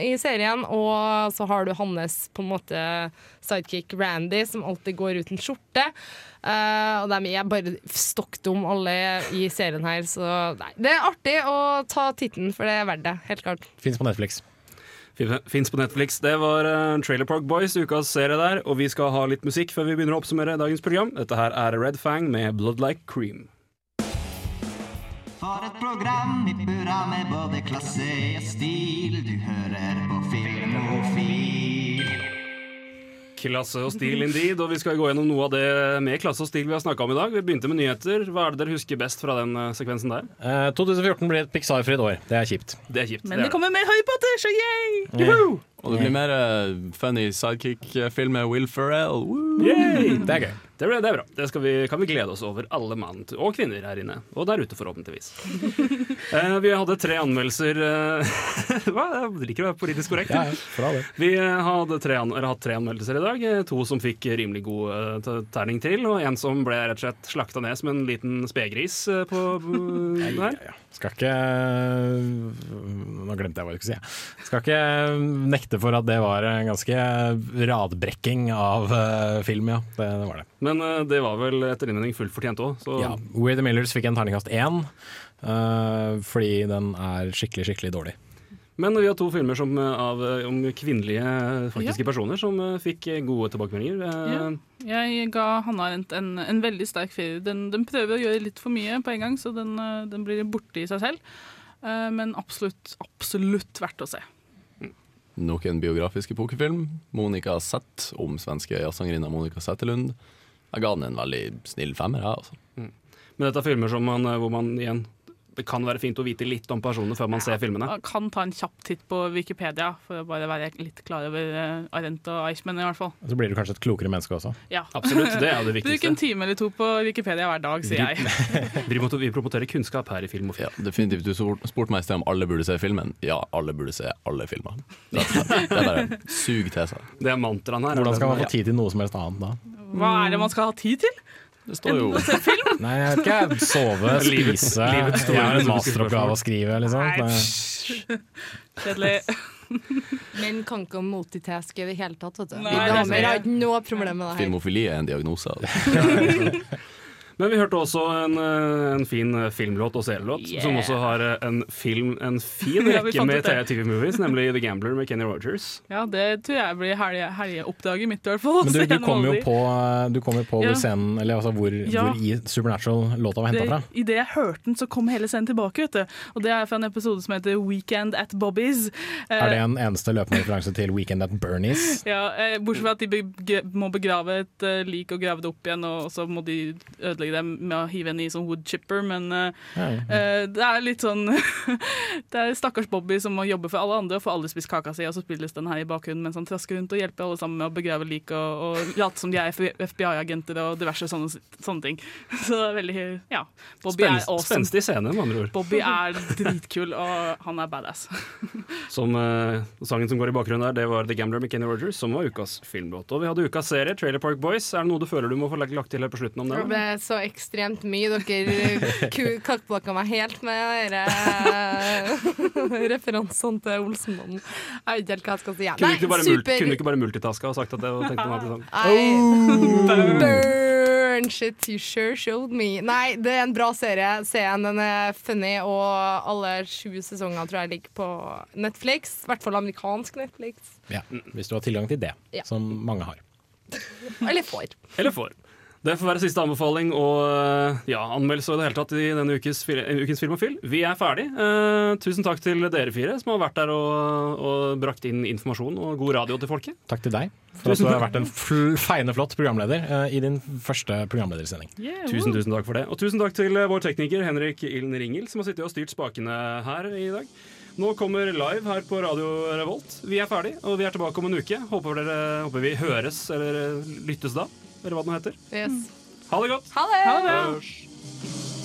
i serien. Og så har du hans på en måte sidekick Randy, som alltid går uten skjorte. Uh, og de er bare stokk dum alle i serien her, så nei. Det er artig å ta titten, for det er verdt det. Helt klart. Fins på Netflix. Fins på Netflix. Det var uh, Trailer Park Boys, ukas serie der. Og vi skal ha litt musikk før vi begynner å oppsummere dagens program. Dette her er Red Fang med Blood Like Cream. For et program i burra med både klasse og stil. Du hører på Filmofil. Klasse og stil indeed, og vi skal gå gjennom noe av det med klasse og stil vi har snakka om i dag. Vi begynte med nyheter. Hva er det dere husker best fra den eh, sekvensen der? Eh, 2014 blir et Pixar-fritt år. Det er kjipt. Det er kjipt. Men det kommer mer høypotter, Potter, så yay! Juhu! Og det blir mer eh, funny sidekick-film med Will Ferrell. Yay! Det er gøy. Det, ble, det er bra. Det vi, kan vi glede oss over, alle mann og kvinner her inne. Og der ute, forhåpentligvis. eh, vi hadde tre anmeldelser eh, Hva? Jeg liker å være politisk korrekt. Ja, ja, bra det. Vi eh, hadde tre hatt tre anmeldelser i dag. To som fikk rimelig god terning til, og en som ble rett og slett slakta ned som en liten spegris eh, på på- der. Skal ikke Nå glemte jeg hva jeg skulle si. Skal ikke nekte for at det var en ganske radbrekking av uh, film, ja. Det, det var det. Men uh, det var vel etter innvending fullt fortjent òg, så Ja, We the Millers fikk en terningkast én, uh, fordi den er skikkelig, skikkelig dårlig. Men vi har to filmer som, eh, av, eh, om kvinnelige faktiske ja. personer som eh, fikk eh, gode tilbakemeldinger. Eh, Ja. Jeg ga Hanna Arendt en, en veldig sterk firer. Den, den prøver å gjøre litt for mye på en gang, så den, eh, den blir borte i seg selv. Eh, Men absolutt, absolutt verdt å se. Nok en biografisk epokefilm. Monica Z, om svenske jazzsangerinna Monica Zetterlund. Jeg ga den en veldig snill femmer, jeg, altså. Men dette er filmer man, hvor man igjen Det kan være fint å vite litt om personene før man ser filmene. Man kan ta en kjapp titt på Wikipedia for å bare være litt klar over eh, Arendt og Eichmann, i hvert fall. Så blir du kanskje et klokere menneske også. Ja. Absolutt, det er det viktigste. Bruk en time eller to på Wikipedia hver dag, sier jeg. Vi promoter- Vi promoterer kunnskap her i Film og film. Ja, definitivt. Du spurte meg i sted om alle burde se filmen. Ja, alle burde se alle filmer. Det er det er bare sug til seg. Det er mantraen her. Hvordan skal man få tid til noe som helst annet da? Hva er det man skal ha tid til? Det står jo Enten å se film? Nei, jeg vet ikke. Sove, spise livets store Jeg har en masteroppgave å skrive, liksom. Kjedelig. Menn kan ikke multitaske i det hele tatt. Vet du. Nei, Vi er damer har ikke noe problem med det her. Filmofili er en diagnose. Men vi hørte også en, eh, en fin eh, filmlåt og serielåt, Yeah. som også har eh, en film, en fin rekke ja, med. TV-movies, nemlig The Gambler med Kenny Rogers. Ja, det tror jeg blir helge- helgeoppdraget mitt, i hvert fall. Men du, du gjennom kom jo på, du kom jo på Ja. hvor scenen Eller altså hvor, Ja. hvor i Supernatural låta var henta fra. Det- Idet jeg hørte den, så kom hele scenen tilbake. vet du. Og Det er fra en episode som heter Weekend at Bobby's. Er det en eneste løpende referanse til Weekend at Bernies? Ja, eh, Bortsett fra at de be må begrave et lik og grave det opp igjen, og så må de ødelegge ødelegge det med å hive henne i sånn woodchipper, men uh, Ja, ja. eh, det er litt sånn Det er stakkars Bobby som må jobbe for alle andre og få alle spist kaka si, og så spilles den her i bakgrunnen mens han trasker rundt og hjelper alle sammen med å begrave lik og, og late som de er FBI-agenter og diverse sånne, sånne ting. Så det er veldig Ja. Bobby er awesome. Spenstig scene, med andre ord. Bobby er dritkul, og han er badass. Som uh, Sangen som går i bakgrunnen der, det var The Gambler med Kenny Rogers, som var ukas filmlåt. Og vi hadde ukas serie, Trailer Park Boys. Er det noe du føler du må få lagt til her på slutten om Det ble så ekstremt mye. Dere ku- kakkblokka meg helt med dere referansene til Olsenmannen. Jeg vet ikke helt hva jeg skal si. Kunne du ikke bare, super- ikke bare multitaska og sagt at det og tenkt på meg sånn? Oh, Burn shit, you sure showed me. Nei, det er en bra serie. Se den, den er funny, og alle sju sesonger tror jeg ligger på Netflix. I hvert fall amerikansk Netflix. Ja, hvis du har tilgang til det, Ja. som mange har. Eller får. Eller får. Det får være siste anbefaling og eh, ja, anmeldelse i det hele tatt i denne ukes, ukens Film og fyll. Vi er ferdig. Eh, tusen takk til dere fire som har vært der og, og brakt inn informasjon og god radio til folket. Takk til deg for at du har vært en fl feiende flott programleder eh, i din første programledersending. Tusen, tusen takk for det. Og tusen takk til eh, vår tekniker Henrik Ilden Ringel, som har sittet og styrt spakene her i dag. Nå kommer live her på Radio Revolt. Vi er ferdig, og vi er tilbake om en uke. Håper, dere, håper vi høres eller eh, lyttes da, eller hva den heter. Yes. Ha det godt. Ha det. Ha det.